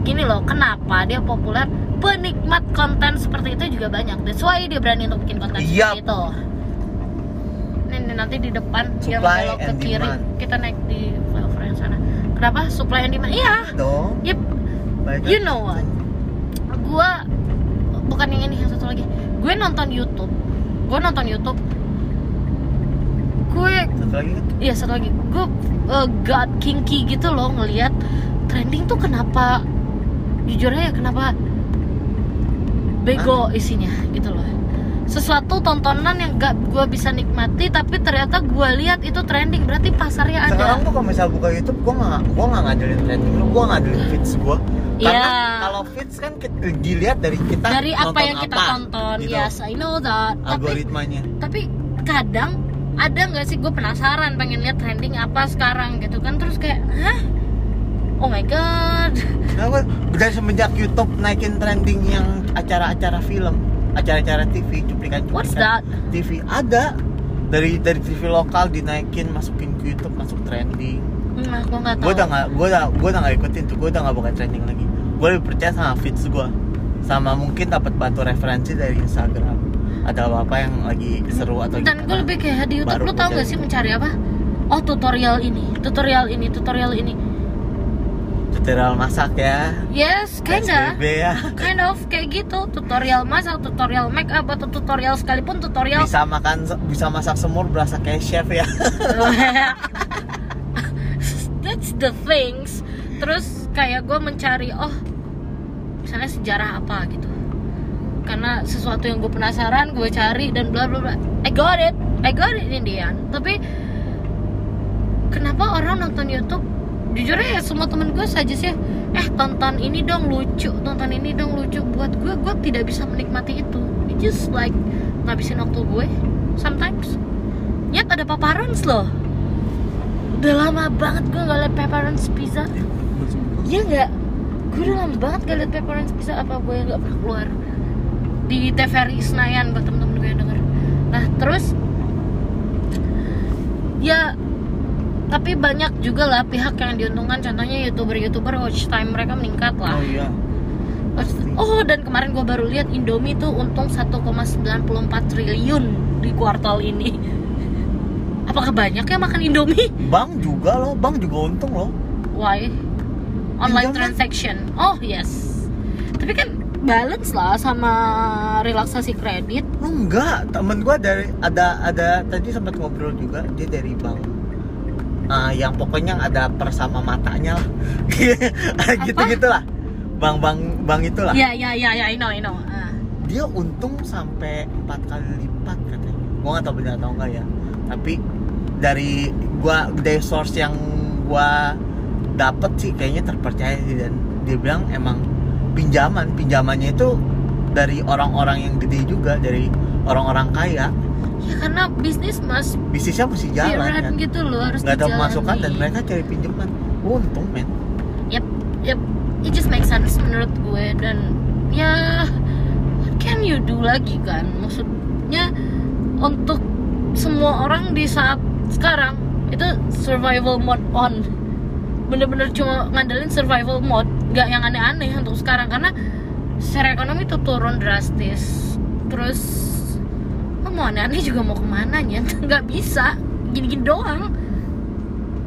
gini loh, kenapa dia populer? Penikmat konten seperti itu juga banyak. That's why dia berani untuk bikin konten Iya. seperti itu. Nih, nanti di depan yang Supply belok ke kiri, demand. kita naik di flyover yang sana. Kenapa? Supply and demand. Iya. dong Yep. You know what? Gua bukan yang ini yang satu lagi. Gue nonton YouTube. Gue nonton YouTube. Gue satu lagi Iya satu lagi, gue uh, god kinky gitu loh ngelihat trending tuh kenapa jujur aja kenapa bego isinya gitu loh. sesuatu tontonan yang gak gue bisa nikmati tapi ternyata gue lihat itu trending berarti pasarnya ada sekarang tuh kalau misalnya buka YouTube gue nggak gue nggak ngandelin trending lu gue ngandelin feeds gue karena Iya. kalau feeds kan kita, dilihat dari kita dari apa yang kita apa, tonton gitu. yes I know that tapi algoritmanya tapi kadang ada nggak sih gue penasaran pengen lihat trending apa sekarang gitu kan terus kayak hah oh my god gue dari semenjak YouTube naikin trending yang acara-acara film, acara-acara TV, cuplikan-cuplikan What's that? TV ada dari dari TV lokal dinaikin masukin ke YouTube masuk trending. Hmm, aku nggak tahu Gue udah nggak gue udah gue udah nggak ikutin tuh, gue udah nggak buka trending lagi. Gue lebih percaya sama feeds gue, sama mungkin dapat bantu referensi dari Instagram. Ada apa yang lagi seru atau dan gue lebih kayak di YouTube Baru lu tau gak sih mencari apa oh tutorial ini tutorial ini tutorial ini tutorial masak ya. yes kinda ya. kind of kayak gitu tutorial masak tutorial make up atau tutorial sekalipun tutorial Bisa makan bisa masak semur berasa kayak chef ya. that's the things. Terus kayak gue mencari oh misalnya sejarah apa gitu. Karena sesuatu yang gue penasaran gue cari dan bla bla bla. I got it. I got it in the end. Tapi kenapa orang nonton YouTube? Jujur ya semua temen gue saja sih eh tonton ini dong lucu. Tonton ini dong lucu. Buat gue gue tidak bisa menikmati itu. It just like ngabisin waktu gue sometimes. Nyet ada paparons loh udah lama banget gue gak liat pepperons pizza Iya nggak? Gue udah lama banget gak liat pepperons pizza apa gue yang gak pernah keluar di TVRI Senayan buat temen-temen gue yang denger. Nah terus ya tapi banyak juga lah pihak yang diuntungkan contohnya youtuber-youtuber watch time mereka meningkat lah. Oh iya. Oh dan kemarin gue baru lihat Indomie tuh untung 1,94 triliun di kuartal ini. Apakah banyak ya makan Indomie? Bank juga loh, bank juga untung loh. Why? Online Pinjaman. transaction. Oh yes. Tapi kan balance lah sama relaksasi kredit. Oh, enggak, temen gua dari ada ada tadi sempat ngobrol juga dia dari bank. Ah, yang pokoknya ada persama matanya lah. gitu gitulah. Bank bank bank itulah. Ya ya ya ya I know I know. Ah. Dia untung sampai empat kali lipat katanya. Gua nggak tahu benar atau enggak ya. Tapi dari gua dari source yang gua dapet sih kayaknya terpercaya sih. Dan dia bilang emang pinjaman. Pinjamannya itu dari orang-orang yang gede juga dari orang-orang kaya. Ya karena bisnis mas bisnisnya mesti jalan kan? gitu loh harus nggak ada pemasukan dan mereka cari pinjaman. Untung men. Yep, yep. It just makes sense menurut gue. Dan ya what can you do lagi kan? Maksudnya untuk semua orang di saat sekarang itu survival mode on. Bener-bener cuma ngandelin survival mode, nggak yang aneh-aneh untuk sekarang karena secara ekonomi tuh turun drastis. Terus lo mau aneh-aneh juga mau ke mana nyet? Nggak bisa, gini-gini doang.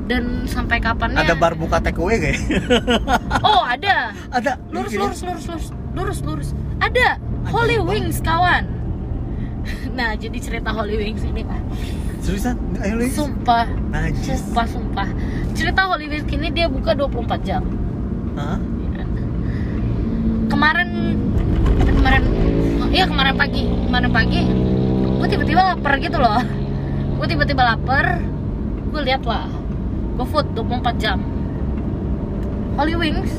Dan sampai kapannya? ada bar buka take away kayak Oh ada. ada Lurus lurus lurus lurus lurus lurus. Ada Holy? Wings kawan. Nah jadi cerita Holy Wings ini seriusan ayo lu sumpah najis sumpah sumpah cerita Holy Wings ini dia buka 24 jam. Hah? Kemarin kemarin iya kemarin pagi kemarin pagi gue tiba-tiba lapar gitu loh. Gue tiba-tiba lapar. Gue lihat lah. Gue food 24 jam. Holy Wings.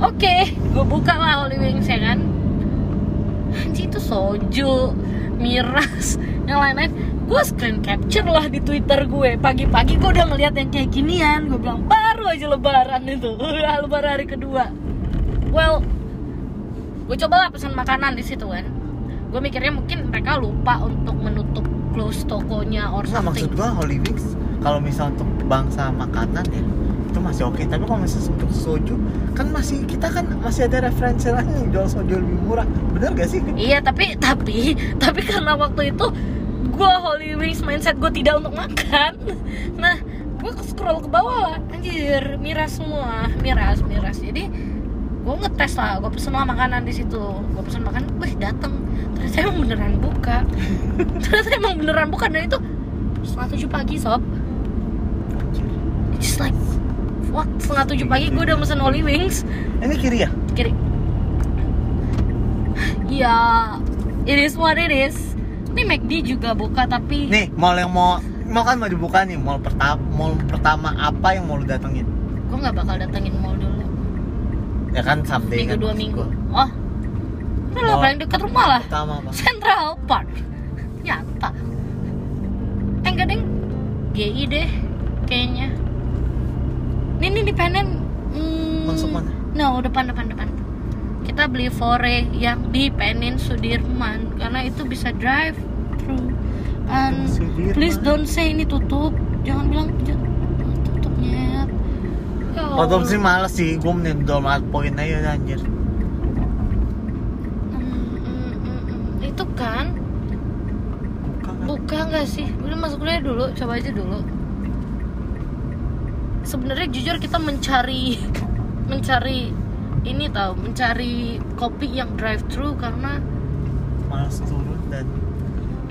Oke, gue buka lah Holy Wings ya kan. Anjir itu soju, miras, yang lain-lain. Gue screen capture lah di Twitter gue. Pagi-pagi gue udah ngeliat yang kayak ginian. Gue bilang baru aja Lebaran itu, Lebaran hari kedua. Well, gue coba lah pesan makanan di situ kan. Gue mikirnya mungkin mereka lupa untuk menutup close tokonya or Nggak, maksud something. gua Holy Wings kalau misal untuk bangsa makanan ya itu masih oke tapi kalau misalnya untuk soju kan masih kita kan masih ada referensi lain yang jual soju lebih murah bener gak sih Iya tapi tapi tapi karena waktu itu gue Holy Wings mindset gue tidak untuk makan. Nah gue scroll ke bawah lah, anjir miras semua, miras miras. Jadi gue ngetes lah, gue pesen lah makanan di situ. Gue pesen makan, wih dateng. Ternyata emang beneran buka. Ternyata emang beneran buka dan itu setengah tujuh pagi sob. It's just like what setengah tujuh pagi gue udah pesen Holy Wings ini kiri ya kiri ya it is what it is Nih McD juga buka tapi nih mall yang mau mau kan mau dibuka nih mall pertama mall pertama apa yang mau lu datengin gue nggak bakal datengin mall dulu. ya kan someday Minggu kan dua minggu. gua. Oh, udah lah paling dekat rumah lah. pertama apa Central Park. Nyata. Eh enggak deng. GI deh kayaknya. Nih nih di Penen. Hmm, Masuk mana? No, depan depan depan. Kita beli fore yang di Penin Sudirman karena itu bisa drive through. And Sudirman. please don't say ini tutup. Jangan bilang "J- tutupnya. Ya Allah. sih males sih, gue mending download poin aja anjir Hmm, hmm, hmm. Itu kan Buka nggak sih? Udah masuk dulu dulu, coba aja dulu. Sebenarnya jujur kita mencari mencari ini tahu, mencari kopi yang drive thru karena Males turun dan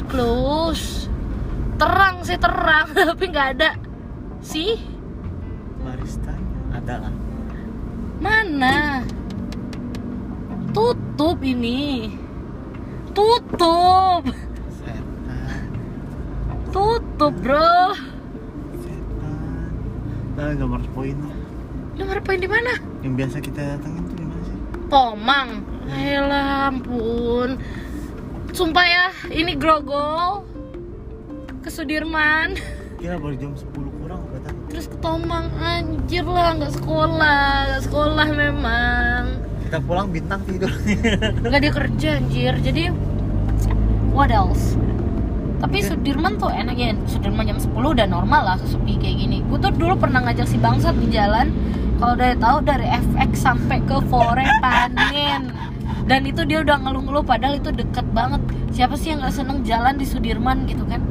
close. Terang sih terang, tapi nggak ada. Sih, barista ada lah mana? Tutup ini. Tutup. Tutup, Bro. Setan Nah, nomor poin Nomor poin di mana? Yang biasa kita datengin Pomang. Ayolah, ampun. Sumpah ya, ini grogol ke Sudirman, Kira baru jam 10 kurang tadi? terus ke Tomang. Anjir lah, nggak sekolah, nggak sekolah memang. Kita pulang bintang tidur Nggak dia kerja anjir. Jadi what else? Tapi. Sudirman tuh enak ya. Sudirman jam 10 udah normal lah sepi kayak gini. Gue tuh dulu pernah ngajak si bangsat di jalan. Kalau dari tahu dari FX sampai ke Fore Panin. Dan itu dia udah ngeluh-ngeluh padahal itu deket banget. Siapa sih yang nggak seneng jalan di Sudirman gitu kan?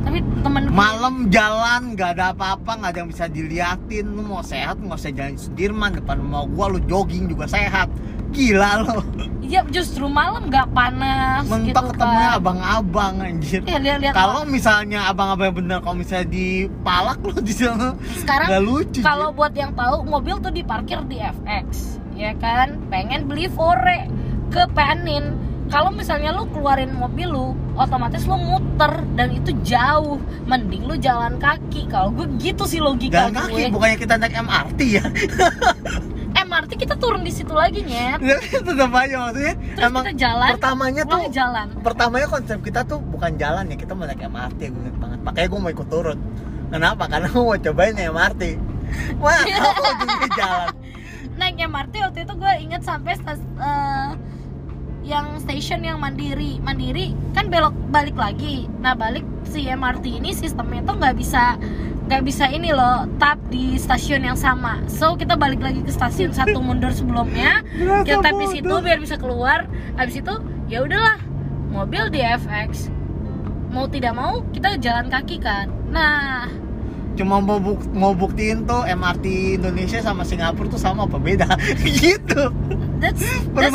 Tapi temen Malam jalan gak ada apa-apa, gak ada yang bisa diliatin Lu mau sehat, nggak usah jalan di Sudirman Depan rumah gua lu jogging juga sehat Gila lo Iya justru malam nggak panas Mentok gitu ketemunya kan. abang-abang anjir. Iya lihat-lihat Kalau misalnya abang-abang bener, kalau misalnya di palak lo di sana sekarang Gak lucu kalau buat yang tahu mobil tuh diparkir di FX ya kan? Pengen beli fore ke Penin kalau misalnya lu keluarin mobil lu otomatis lu muter dan itu jauh. Mending lu jalan kaki. Kalau gue gitu sih logika Jalan kaki, gue. bukannya kita naik MRT ya MRT kita turun di situ lagi nyet. Tetap aja maksudnya. Terus Emang kita jalan pertamanya tuh pulang jalan. pertamanya konsep kita tuh bukan jalan ya kita mau naik MRT gue inget banget. Makanya gue mau ikut turun. Kenapa? Karena gue mau cobain naik MRT wah aku ujungnya jalan. Naik MRT waktu itu gue inget sampai stas- eh, yang station yang mandiri. Mandiri kan belok balik lagi. Nah balik si MRT ini sistemnya tuh nggak bisa nggak bisa ini loh tap di stasiun yang sama. So kita balik lagi ke stasiun satu mundur sebelumnya. Kita tap di situ biar bisa keluar. Habis itu ya udahlah mobil di FX mau tidak mau kita jalan kaki kan. Nah cuma mau buk mau buktiin tuh MRT Indonesia sama Singapura tuh sama apa beda? Gitu. That's that's,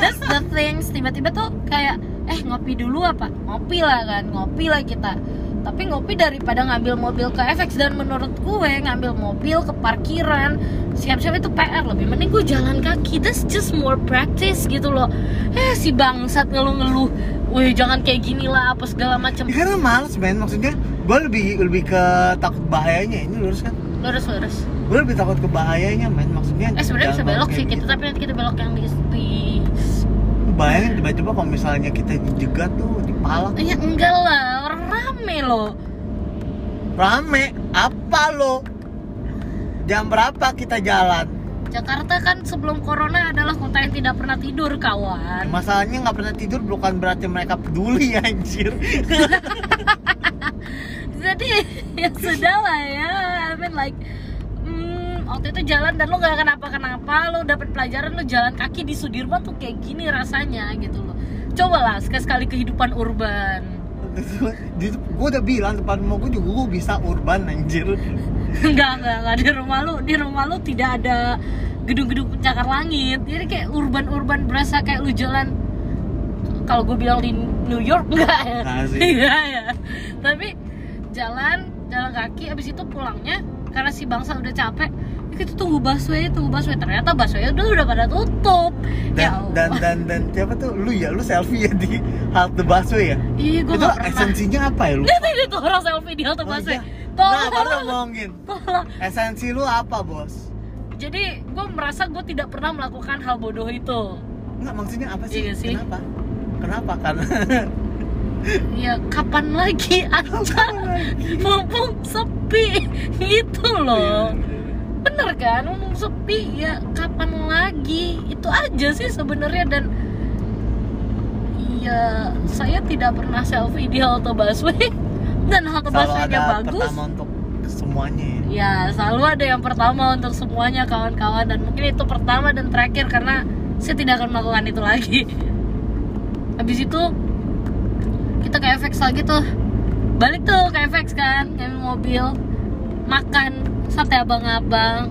that's the things tiba-tiba tuh kayak eh ngopi dulu apa? Ngopi lah kan ngopi lah kita. Tapi ngopi daripada ngambil mobil ke FX dan menurut gue ngambil mobil ke parkiran siap-siap itu PR lebih mending gue jalan kaki. That's just more practice gitu loh. Eh si bangsat ngeluh-ngeluh. Wih jangan kayak gini lah apa segala macam ya, karena males men maksudnya gue lebih lebih ke takut bahayanya ini lurus kan? Lurus lurus. Gue lebih takut ke bahayanya men. Maksudnya eh sebenarnya bisa belok sih kita gitu. tapi nanti kita belok yang di, di bayangin tiba-tiba kalau misalnya kita dijegat tuh dipalak ya enggak lah orang rame loh. Rame? Apa lo? Jam berapa kita jalan Jakarta kan sebelum corona adalah kota yang tidak pernah tidur kawan. Masalahnya nggak pernah tidur bukan berarti mereka peduli anjir. Jadi ya sudah lah ya. I mean like hmm, waktu itu jalan dan lu nggak kenapa-kenapa lu dapat pelajaran lu jalan kaki di Sudirman tuh kayak gini rasanya gitu loh. Coba lah sekali-sekali kehidupan urban gue udah bilang depan rumah gue juga gue bisa urban anjir. Enggak enggak enggak. Di rumah lu di rumah lu tidak ada gedung-gedung pencakar langit. Jadi kayak urban-urban berasa kayak lu jalan kalau gue bilang di New York enggak ya? Nggak sih. iya ya tapi jalan jalan kaki abis itu pulangnya karena si bangsa udah capek ya itu tunggu busway tunggu busway. Ternyata busway udah udah pada tutup. Dan, ya dan Allah. dan dan siapa tuh? Lu ya lu selfie ya di halte busway ya? Iya gue itu esensinya apa ya lu? Ini tuh orang selfie di halte Oh, busway. iya. nah baru tolong. ngomongin. Tolong. Esensi lu apa bos? Jadi gue merasa gue tidak pernah melakukan hal bodoh itu. Nggak maksudnya apa sih? Iya sih. Kenapa? Kenapa? Karena ya kapan lagi aja mumpung sepi gitu loh. Bener kan? Mumpung sepi ya. Kapan lagi? Itu aja sih sebenarnya dan ya saya tidak pernah selfie di halte busway. Dan halte busway-nya ada bagus. pertama untuk semuanya. Ya. ya selalu ada yang pertama untuk semuanya kawan-kawan. Dan mungkin itu pertama dan terakhir karena saya tidak akan melakukan itu lagi. Habis itu kita ke FX lagi tuh. Balik tuh ke FX kan ngambil mobil makan sate abang-abang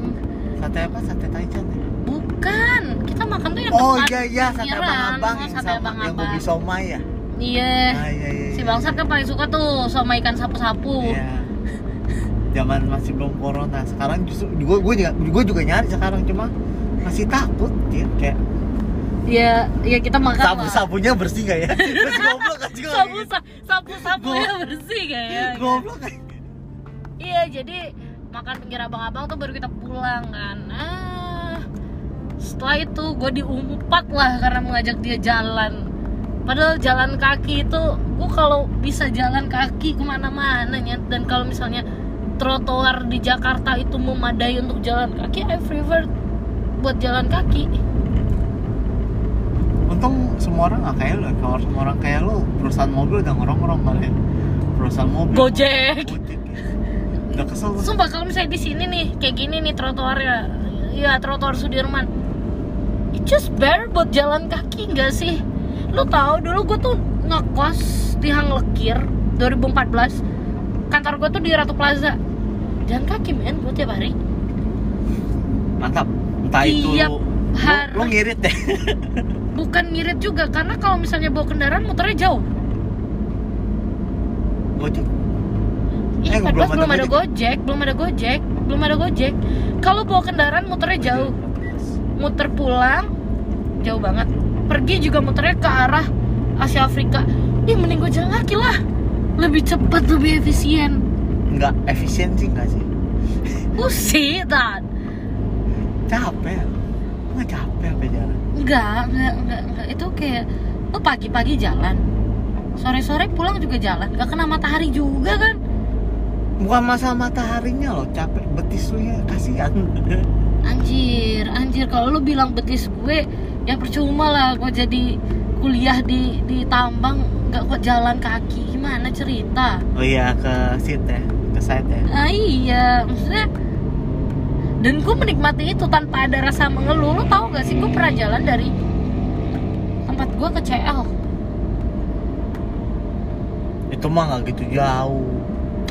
Sate apa? Sate Taichan ya? bukan kita makan tuh yang Oh iya iya sate abang-abang Oh, yang sate yang abang-abang kopi somai ya. iya Ah, iya iya. si iya. bangsat kan paling suka tuh sama ikan sapu-sapu Iya. Zaman masih belum corona. Sekarang justru gue gue juga gue juga nyari sekarang cuma masih takut ya kayak ya ya kita makan sabu sabunya bersih gak ya? Terus goblok kan juga sapu gitu. sapu sapu ya bersih kayaknya Goblok kan. Iya jadi makan pinggir abang-abang tuh baru kita pulang kan ah setelah itu gue diumpat lah karena mengajak dia jalan padahal jalan kaki itu gue kalau bisa jalan kaki ke mana-mana ya dan kalau misalnya trotoar di Jakarta itu memadai untuk jalan kaki I prefer buat jalan kaki Untung semua orang gak kayak ya. Kalau semua orang kayak lu, perusahaan mobil udah ngorong-ngorong kali ya. Perusahaan mobil. Gojek. Gojek ya. Udah kesel. Sumpah kalau misalnya di sini nih kayak gini nih trotoarnya, ya trotoar Sudirman, it just better buat jalan kaki nggak sih? Lu tahu dulu gue tuh ngekos di Hang Lekir 2014, kantor gue tuh di Ratu Plaza, jalan kaki men buat tiap hari. Mantap. Entah itu Tiap lu, hari. lu, lu ngirit deh. Bukan ngirit juga karena kalau misalnya bawa kendaraan muternya jauh. Gojek. Ih, Eh, 14 belum ada belum ada Gojek. belum ada gojek, belum ada gojek. Kalau bawa kendaraan muternya jauh. muter pulang jauh banget pergi juga muternya ke arah Asia Afrika ih mending gue jalan kaki lah lebih cepat lebih efisien Enggak efisien sih enggak sih. see that Capek. Enggak capek apa jalan. enggak enggak enggak, enggak. itu kayak lo pagi-pagi jalan sore-sore pulang juga jalan gak kena matahari juga kan Bukan masalah mataharinya loh, capek betis lu ya kasihan. anjir anjir kalau lu bilang betis gue ya percuma lah gue jadi kuliah di di tambang nggak kok jalan kaki gimana cerita Oh iya ke sit ya, ke site ya. ah iya maksudnya dan gue menikmati itu tanpa ada rasa mengeluh lo tau gak sih gue pernah jalan dari tempat gue ke CL Itu mah nggak gitu jauh.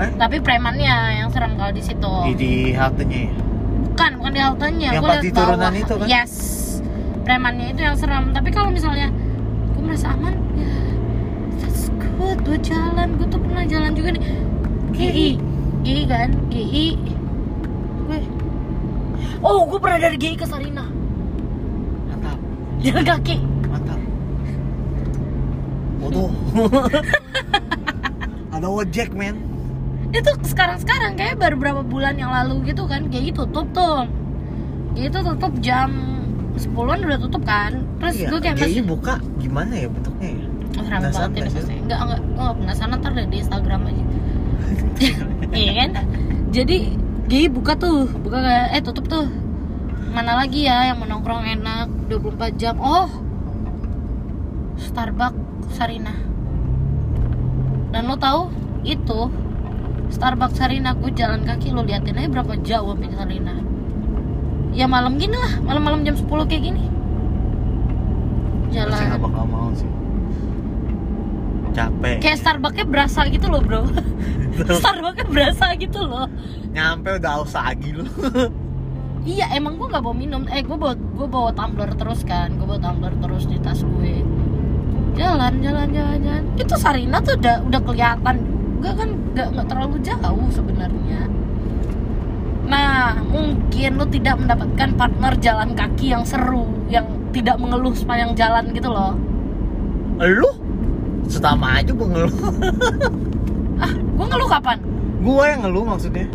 Eh, tapi premannya yang serem kalau di situ. Di, di haltenya ya. bukan bukan di haltenya. Yang pas di turunan bawah. itu kan? yes. Premannya itu yang serem. Tapi kalau misalnya gue merasa aman ya that's good. Gue jalan. Gue tuh pernah jalan juga nih. GI GI kan? GI gue oh gue pernah dari GI ke Sarina. Mantap, jalan kaki. Mantap. Waduh. Ada ojek men. Itu sekarang-sekarang kayak baru berapa bulan yang lalu gitu kan GI tutup tuh itu tutup jam 10-an udah tutup kan terus Iya, gue kayak masih buka gimana ya bentuknya ya? Oh, banget sih? pasti. Enggak, enggak, enggak penasaran ntar deh di Instagram aja. Iya kan? Jadi GI buka tuh, buka kayak eh tutup tuh. Mana lagi ya yang menongkrong enak 24 jam? Oh. Starbucks Sarina. Dan lo tahu itu Starbucks Sarina gue jalan kaki lo liatin aja berapa jauh sampai Sarina. Ya malam gini lah, malam-malam jam 10 kayak gini. Saya nggak Jalan. bakal mau sih. Capek. Kayak Starbucksnya berasa gitu loh bro Starbucksnya berasa gitu loh Nyampe udah aus lagi lu. Iya emang gue nggak bawa minum Eh gue bawa, gue bawa tumbler terus kan Gue bawa tumbler terus di tas gue Jalan, jalan, jalan, jalan Itu Sarina tuh udah udah kelihatan Gak kan, gak, nggak terlalu jauh sebenarnya Nah mungkin lu tidak mendapatkan partner jalan kaki yang seru, yang tidak mengeluh sepanjang jalan gitu loh. Lu sama aja gue ngeluh. Ah, gua ngeluh kapan? gue yang ngeluh maksudnya.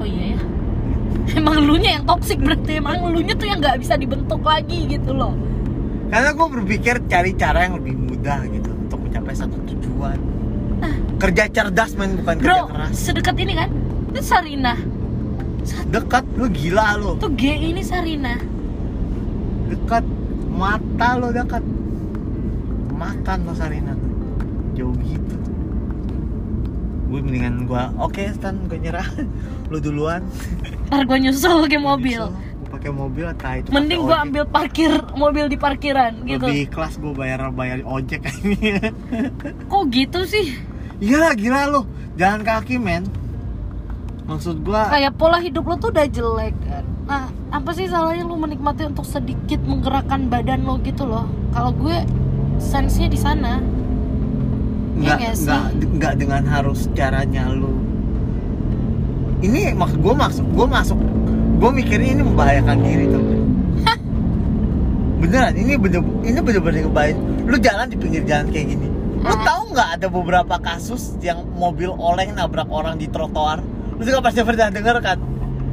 Oh iya ya. Emang elunya yang toxic berarti emang elunya tuh yang nggak bisa dibentuk lagi gitu loh. Karena gue berpikir cari cara yang lebih mudah gitu untuk mencapai satu tujuan. Kerja cerdas men bukan kerja Bro, keras. sedekat ini kan? Itu Sarina. Dekat lu gila lu. Tuh G ini Sarina. Dekat mata lo dekat. Makan lo Sarina tuh. Jauh gitu. Gue mendingan gua oke Stan gue nyerah. lu duluan. Ntar gue nyusul pakai mobil. Gue pakai mobil atau itu. Mending gue ambil parkir mobil di parkiran gitu. Lebih kelas gue bayar bayar ojek ini. Kok gitu sih? Iya gila lu. Jalan kaki men. Maksud gua Kayak pola hidup lo tuh udah jelek kan. Nah, apa sih salahnya lu menikmati untuk sedikit menggerakkan badan lo gitu loh? Kalau gue sense-nya di sana. nggak nggak sih? nggak nggak dengan harus caranya lu ini maksud gue maksud gue masuk gue mikirnya ini membahayakan diri tuh beneran ini bener ini bener-bener ngebahayain lu jalan di pinggir jalan kayak gini lu Ah. tahu nggak ada beberapa kasus yang mobil oleng nabrak orang di trotoar lu juga pasti pernah denger kan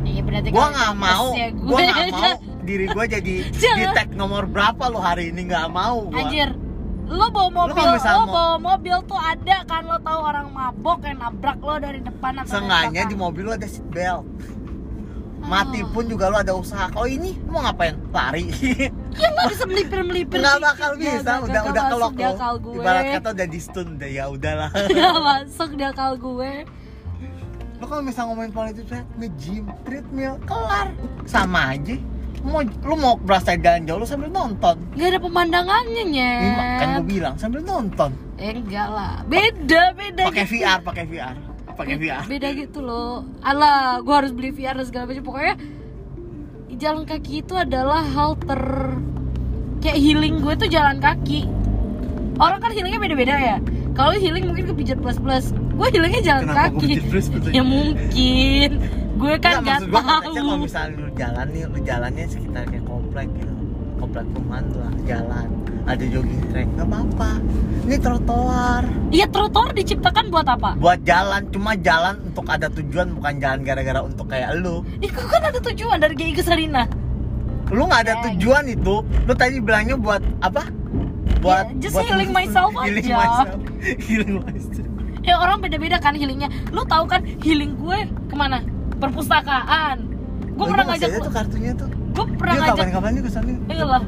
Iya berarti gua kalau nggak mau ya gue. gua nggak mau diri gua jadi di tag nomor berapa lu hari ini nggak mau gua Anjir, lo bawa mobil, lo, misalnya mau- bawa mobil tuh ada kan lo tahu orang mabok yang nabrak lo dari depan atau Seenggaknya di mobil lu ada seat belt. Mati pun juga lu ada usaha. Kalau ini lu mau ngapain? Lari. Ya lo bisa melipir melipir. Nggak bakal bisa. Gak, Udah udah kelok di akal gue. Ibarat kata udah di stun udah ya udahlah. Gak masuk di akal gue. lu kalau misalnya ngomongin politik nge-gym, treadmill, kelar. Sama aja. Mau lu mau berasa jalan jauh lu sambil nonton. Gak ada pemandangannya. Ini kan gue bilang sambil nonton. Eh enggak lah. Beda beda. Pakai gitu. VR, pakai VR. Pakai VR. Beda gitu loh. Alah, gue harus beli VR dan segala macam. Pokoknya jalan kaki itu adalah hal ter kayak healing gue tuh jalan kaki. Orang kan healingnya beda-beda ya. Kalau healing mungkin kepijat plus plus. Gue healingnya jalan Kenapa kaki. pijat plus-plus? ya mungkin. Gue kan Nggak, gua konteksnya kalau tahu. misalnya lu jalan nih, lu jalannya sekitar kayak komplek gitu komplek perumahan lah, jalan ada jogging track, nggak apa-apa ini trotoar Iya trotoar diciptakan buat apa? buat jalan, cuma jalan untuk ada tujuan bukan jalan gara-gara untuk kayak lu Itu kan ada tujuan dari GI ke Sarina. lu nggak ada Ya, tujuan itu lu tadi bilangnya buat apa? buat Ya, just buat healing myself healing aja. myself healing myself Ya orang beda-beda kan healingnya. Lu tahu kan healing gue ke mana? Perpustakaan. Gue pernah ngajak tuh kartunya tuh gue pernah Dia ngajak kapan-kapan nih Iya lah.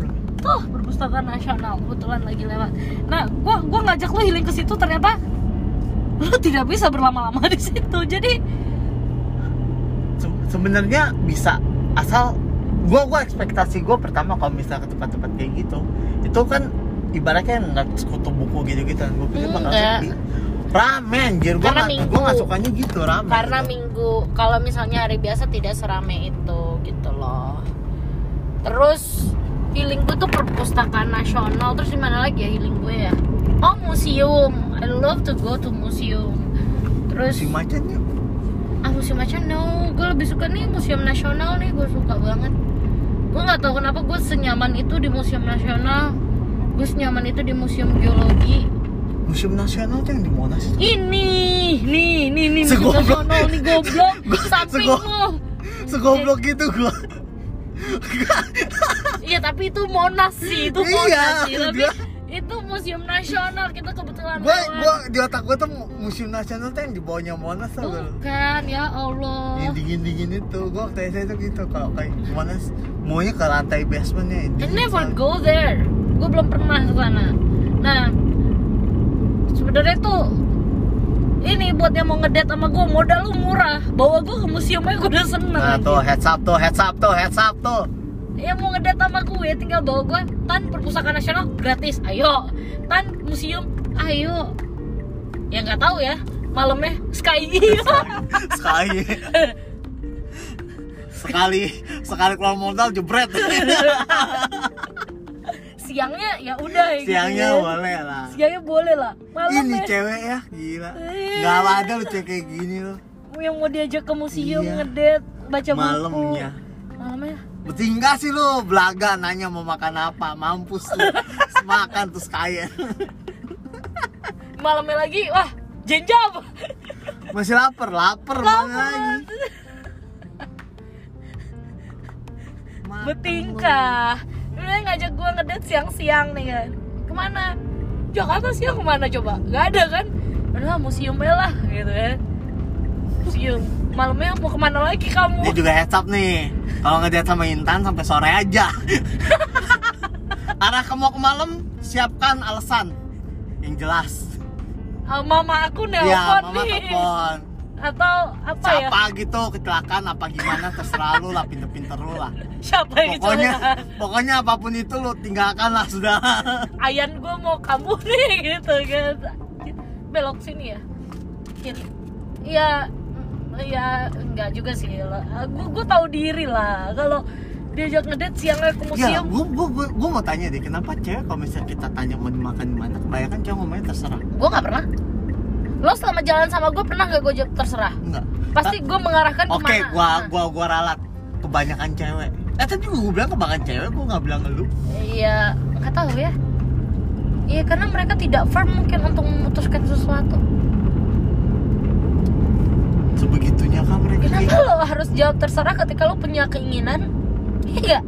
Tuh, perpustakaan nasional kebetulan lagi lewat. Nah, gua gua ngajak lu healing ke situ ternyata lu tidak bisa berlama-lama di situ. Jadi Se- sebenarnya bisa asal gua gua ekspektasi gua pertama kalau misalnya ke tempat-tempat kayak gitu itu kan ibaratnya nggak sekutu buku gitu gitu gua pikir bakal Enggak. sepi rame anjir gua nggak gua nggak sukanya gitu rame karena gitu. minggu kalau misalnya hari biasa tidak serame itu gitu loh. Terus healing gue tuh perpustakaan nasional. Terus di mana lagi ya healing gue ya? Oh, museum. I love to go to museum. Terus si macan yuk ah museum macam no. Gue lebih suka nih museum nasional nih. Gue suka banget. Gue nggak tahu kenapa gue senyaman itu di museum nasional. Gue senyaman itu di museum geologi. Museum nasional tuh yang di monas itu ini. Nih nih nih museum nasional nih goblok. Samping lo segoblok gitu gua iya tapi itu monas sih itu Iya, monas sih tapi dia- itu museum nasional kita kebetulan gua lewat. gua di otak gua tuh museum nasional tuh yang di bawahnya monas tau lu? bukan ya allah yang dingin dingin itu gua waktu saya tuh gitu kalau kayak monas maunya ke lantai basementnya I never go there. Gue belum pernah ke sana. Nah, sebenarnya tuh ini buat yang mau ngedate sama gue modal lu murah. Bawa gue ke museum aja gue udah seneng. Nah tuh heads up tuh, heads up tuh, heads up tuh. Yang mau ngedate sama gue tinggal bawa gue tan perpustakaan nasional gratis. Ayo. Tan museum ayo. Ya nggak tahu ya. Malamnya sky Sekali. sekali sekali keluar modal jebret. Siangnya ya udah gitu Siangnya ya. boleh lah. Siangnya boleh lah. Ini Malamnya cewek ya, gila. Iya. Gak ada lu cewek kayak gini loh. yang mau diajak ke museum Iya. ngedate baca buku malamnya malamnya Bertingkah sih lu, belaga nanya mau makan apa, mampus tuh Makan terus kaya malamnya lagi wah jenjab Masih lapar, lapar mana lagi Makan bertingkah Udah ngajak gua ngedate siang-siang nih kan. Ke mana? Jakarta siang ke mana coba? Nggak ada kan? Udah museum lah gitu kan museum. Malamnya mau ke mana lagi Dia kamu juga heads up nih. Kalau ngedate sama Intan sampai sore aja. Arah ke mau ke malam, siapkan alasan. Yang jelas. Mama aku nelpon mama nih. telepon atau apa ya? Siapa gitu, kecelakaan apa gimana Terserah lu lah, pinter-pinter lu lah. Siapa yang Pokoknya, kecelakaan? pokoknya apa pun itu lu tinggalkan lah sudah. Ayan gue mau kamu nih gitu kan belok sini ya? Kiri ya ya enggak juga sih. Gue gue tahu diri lah. Kalau diajak ngedate siangnya ke Ya, museum gua, gua, gua, gua mau tanya deh, kenapa cewek kalau misalnya kita tanya mau dimakan di mana, kebanyakan cewek ngomongnya terserah. gue nggak pernah lo selama jalan sama gue pernah nggak gue jawab terserah Enggak. pasti gue mengarahkan Oke, ke mana gua, Nah, gua, gua ralat. Kebanyakan cewek. Eh tadi gua bilang kebanyakan cewek, gua nggak bilang lu. iya nggak tahu ya Iya karena mereka tidak firm mungkin untuk memutuskan sesuatu. Sebegitunya kan mereka. Kenapa lo harus jawab terserah ketika lo punya keinginan? Iya.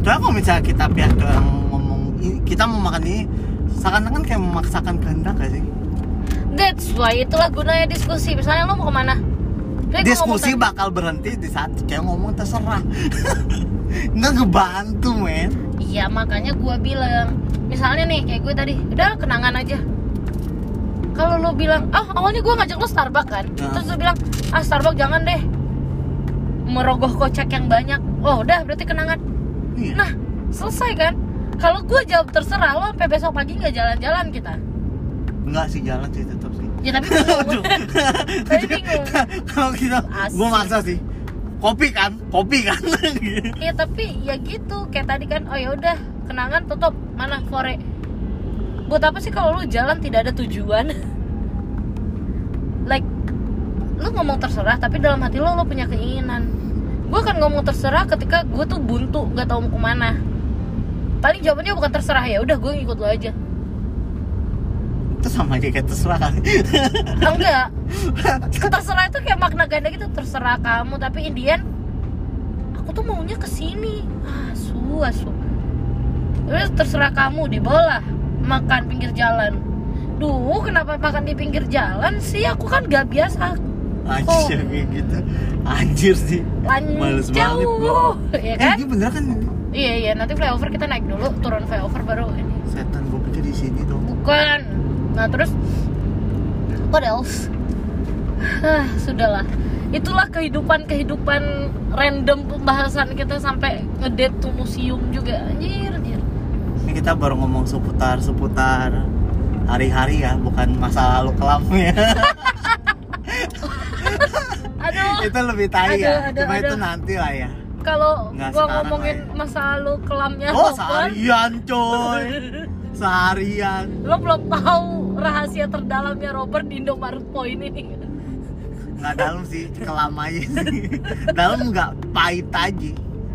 Soalnya kalau misalnya kita pihak orang ngomong, "Ini- kita mau makan ini, seakan-akan kayak memaksakan kehendak gak sih? That's why itulah gunanya diskusi. Misalnya lo mau ke mana? Misalnya gua Diskusi ngomong bakal berhenti di saat cewek ngomong terserah. Nggak ngebantu, men. Iya makanya gua bilang. Misalnya nih kayak gue tadi, udah kenangan aja. Kalau lo bilang, ah awalnya gua ngajak lo Starbucks kan, Nah. terus lo bilang, ah Starbucks jangan deh, merogoh kocek yang banyak. Oh udah berarti kenangan. Iya. Nah selesai kan? Kalau gue jawab terserah lo sampai besok pagi nggak jalan-jalan kita. Enggak sih jalan sih tetap sih. Ya tapi bingung. Kalau kita, Asik. gua maksa sih. Kopi kan, kopi kan. Iya tapi ya gitu kayak tadi kan oh ya udah kenangan tutup mana sore. Buat apa sih kalau lu jalan tidak ada tujuan? like lu ngomong terserah tapi dalam hati lo lo punya keinginan. Gue akan ngomong terserah ketika gue tuh buntu nggak tahu mau ke mana. Paling jawabannya bukan terserah ya udah gue ngikut lo aja. Sama aja kayak terserah kan. Ah, enggak. Terserah itu kayak makna ganda gitu terserah kamu. Tapi Indian aku tuh maunya ke sini. Asu asu terus terserah kamu dibawa makan pinggir jalan. Duh kenapa makan di pinggir jalan sih? Aku kan gak biasa. Anjir Oh. kayak gitu. Anjir sih. Males banget jauh ya Eh, kan? ini bener kan? iya iya. Nanti flyover kita naik dulu turun flyover baru ini. Setan gua pikir di sini dong. bukan nah terus what else ah sudahlah itulah kehidupan kehidupan random pembahasan kita sampai ngedate tuh museum juga anjir anjir Ini kita baru ngomong seputar seputar hari-hari ya, bukan masa lalu kelam ya. aduh itu lebih tai ya. aduh, Cuma itu aduh. nanti lah ya. kalau gua ngomongin ya. masa lalu kelamnya Oh, seharian coy. Seharian. lo belum tahu rahasia terdalamnya Robert di Indomaret Point ini Nggak dalam sih, kelam aja sih. dalam nggak pahit aja.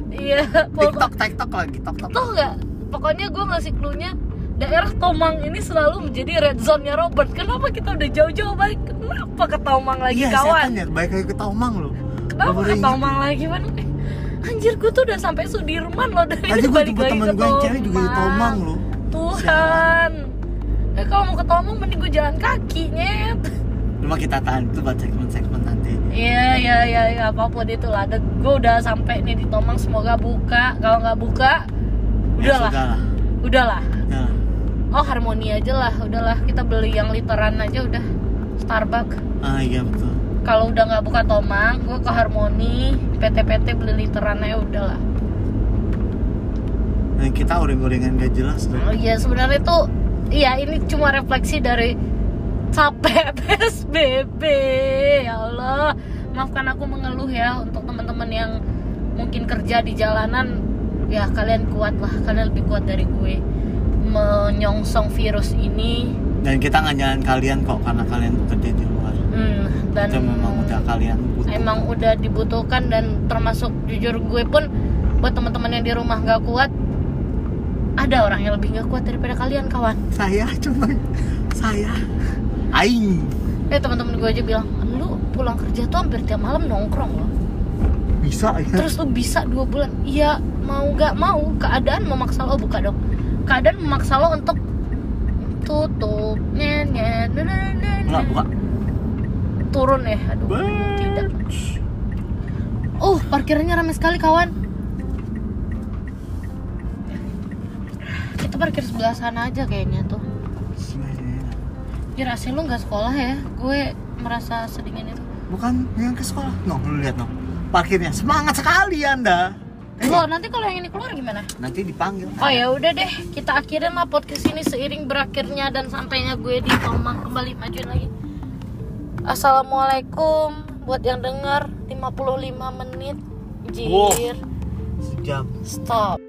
iya TikTok, TikTok lagi, TikTok. Tuh nggak? Pokoknya gue ngasih clue-nya daerah Tomang ini selalu menjadi red zone-nya Robert. Kenapa kita udah jauh-jauh balik? Kenapa ke Tomang lagi Iya, kawan? setan ya, baik lagi ke Tomang loh. Kenapa ke Tomang lagi man? Eh, Anjir gue tuh udah sampai Sudirman loh dari Tadi gue balik lagi temen ke gue yang cewek juga di Tomang loh. Tuhan. Eh kalau mau ke Tomang mending gue jalan kaki nyet. Cuma kita tahan itu buat segmen-segmen nanti. Iya iya iya ya, apa pun itu lah. Gue udah sampai nih di Tomang semoga buka. Kalau nggak buka, Ya, udahlah, lah. udahlah. Ya. Oh harmoni aja lah, udahlah kita beli yang literan aja udah Starbucks. Ah iya betul. Kalau udah nggak buka Tomang, gue ke Harmoni, PT-PT beli literan aja udahlah. Dan kita uring-uringan gak jelas tuh. Oh iya sebenarnya tuh, iya ini cuma refleksi dari capek PSBB ya Allah. Maafkan aku mengeluh ya untuk teman-teman yang mungkin kerja di jalanan, ya kalian kuat lah, kalian lebih kuat dari gue menyongsong virus ini Dan kita nggak nyalain kalian kok karena kalian bekerja di luar. Hmm, dan itu memang udah kalian butuh emang udah dibutuhkan dan termasuk jujur gue pun buat teman-teman yang di rumah nggak kuat ada orang yang lebih nggak kuat daripada kalian kawan. Saya cuma saya. Aing. Eh teman-teman gue aja bilang lu pulang kerja tuh hampir tiap malam nongkrong loh. Bisa ya. Terus lu bisa dua bulan. Iya mau nggak mau keadaan memaksa lo buka dong. Keadaan memaksa lo untuk tutup. Nyet nyet nggak buka. Turun ya aduh tidak. Uh parkirannya ramai sekali kawan parkir sebelah sana aja kayaknya tuh Kira sih lu nggak sekolah ya gue merasa sedingin itu bukan yang ke sekolah no lu lihat no parkirnya semangat sekali anda Eh, Loh, nanti kalau yang ini keluar gimana? nanti dipanggil Oh ya udah deh, kita akhirin lah podcast ini seiring berakhirnya dan sampainya gue di Tomang kembali majuin lagi. Assalamualaikum buat yang denger 55 menit. Wow. Jir. sejam Stop.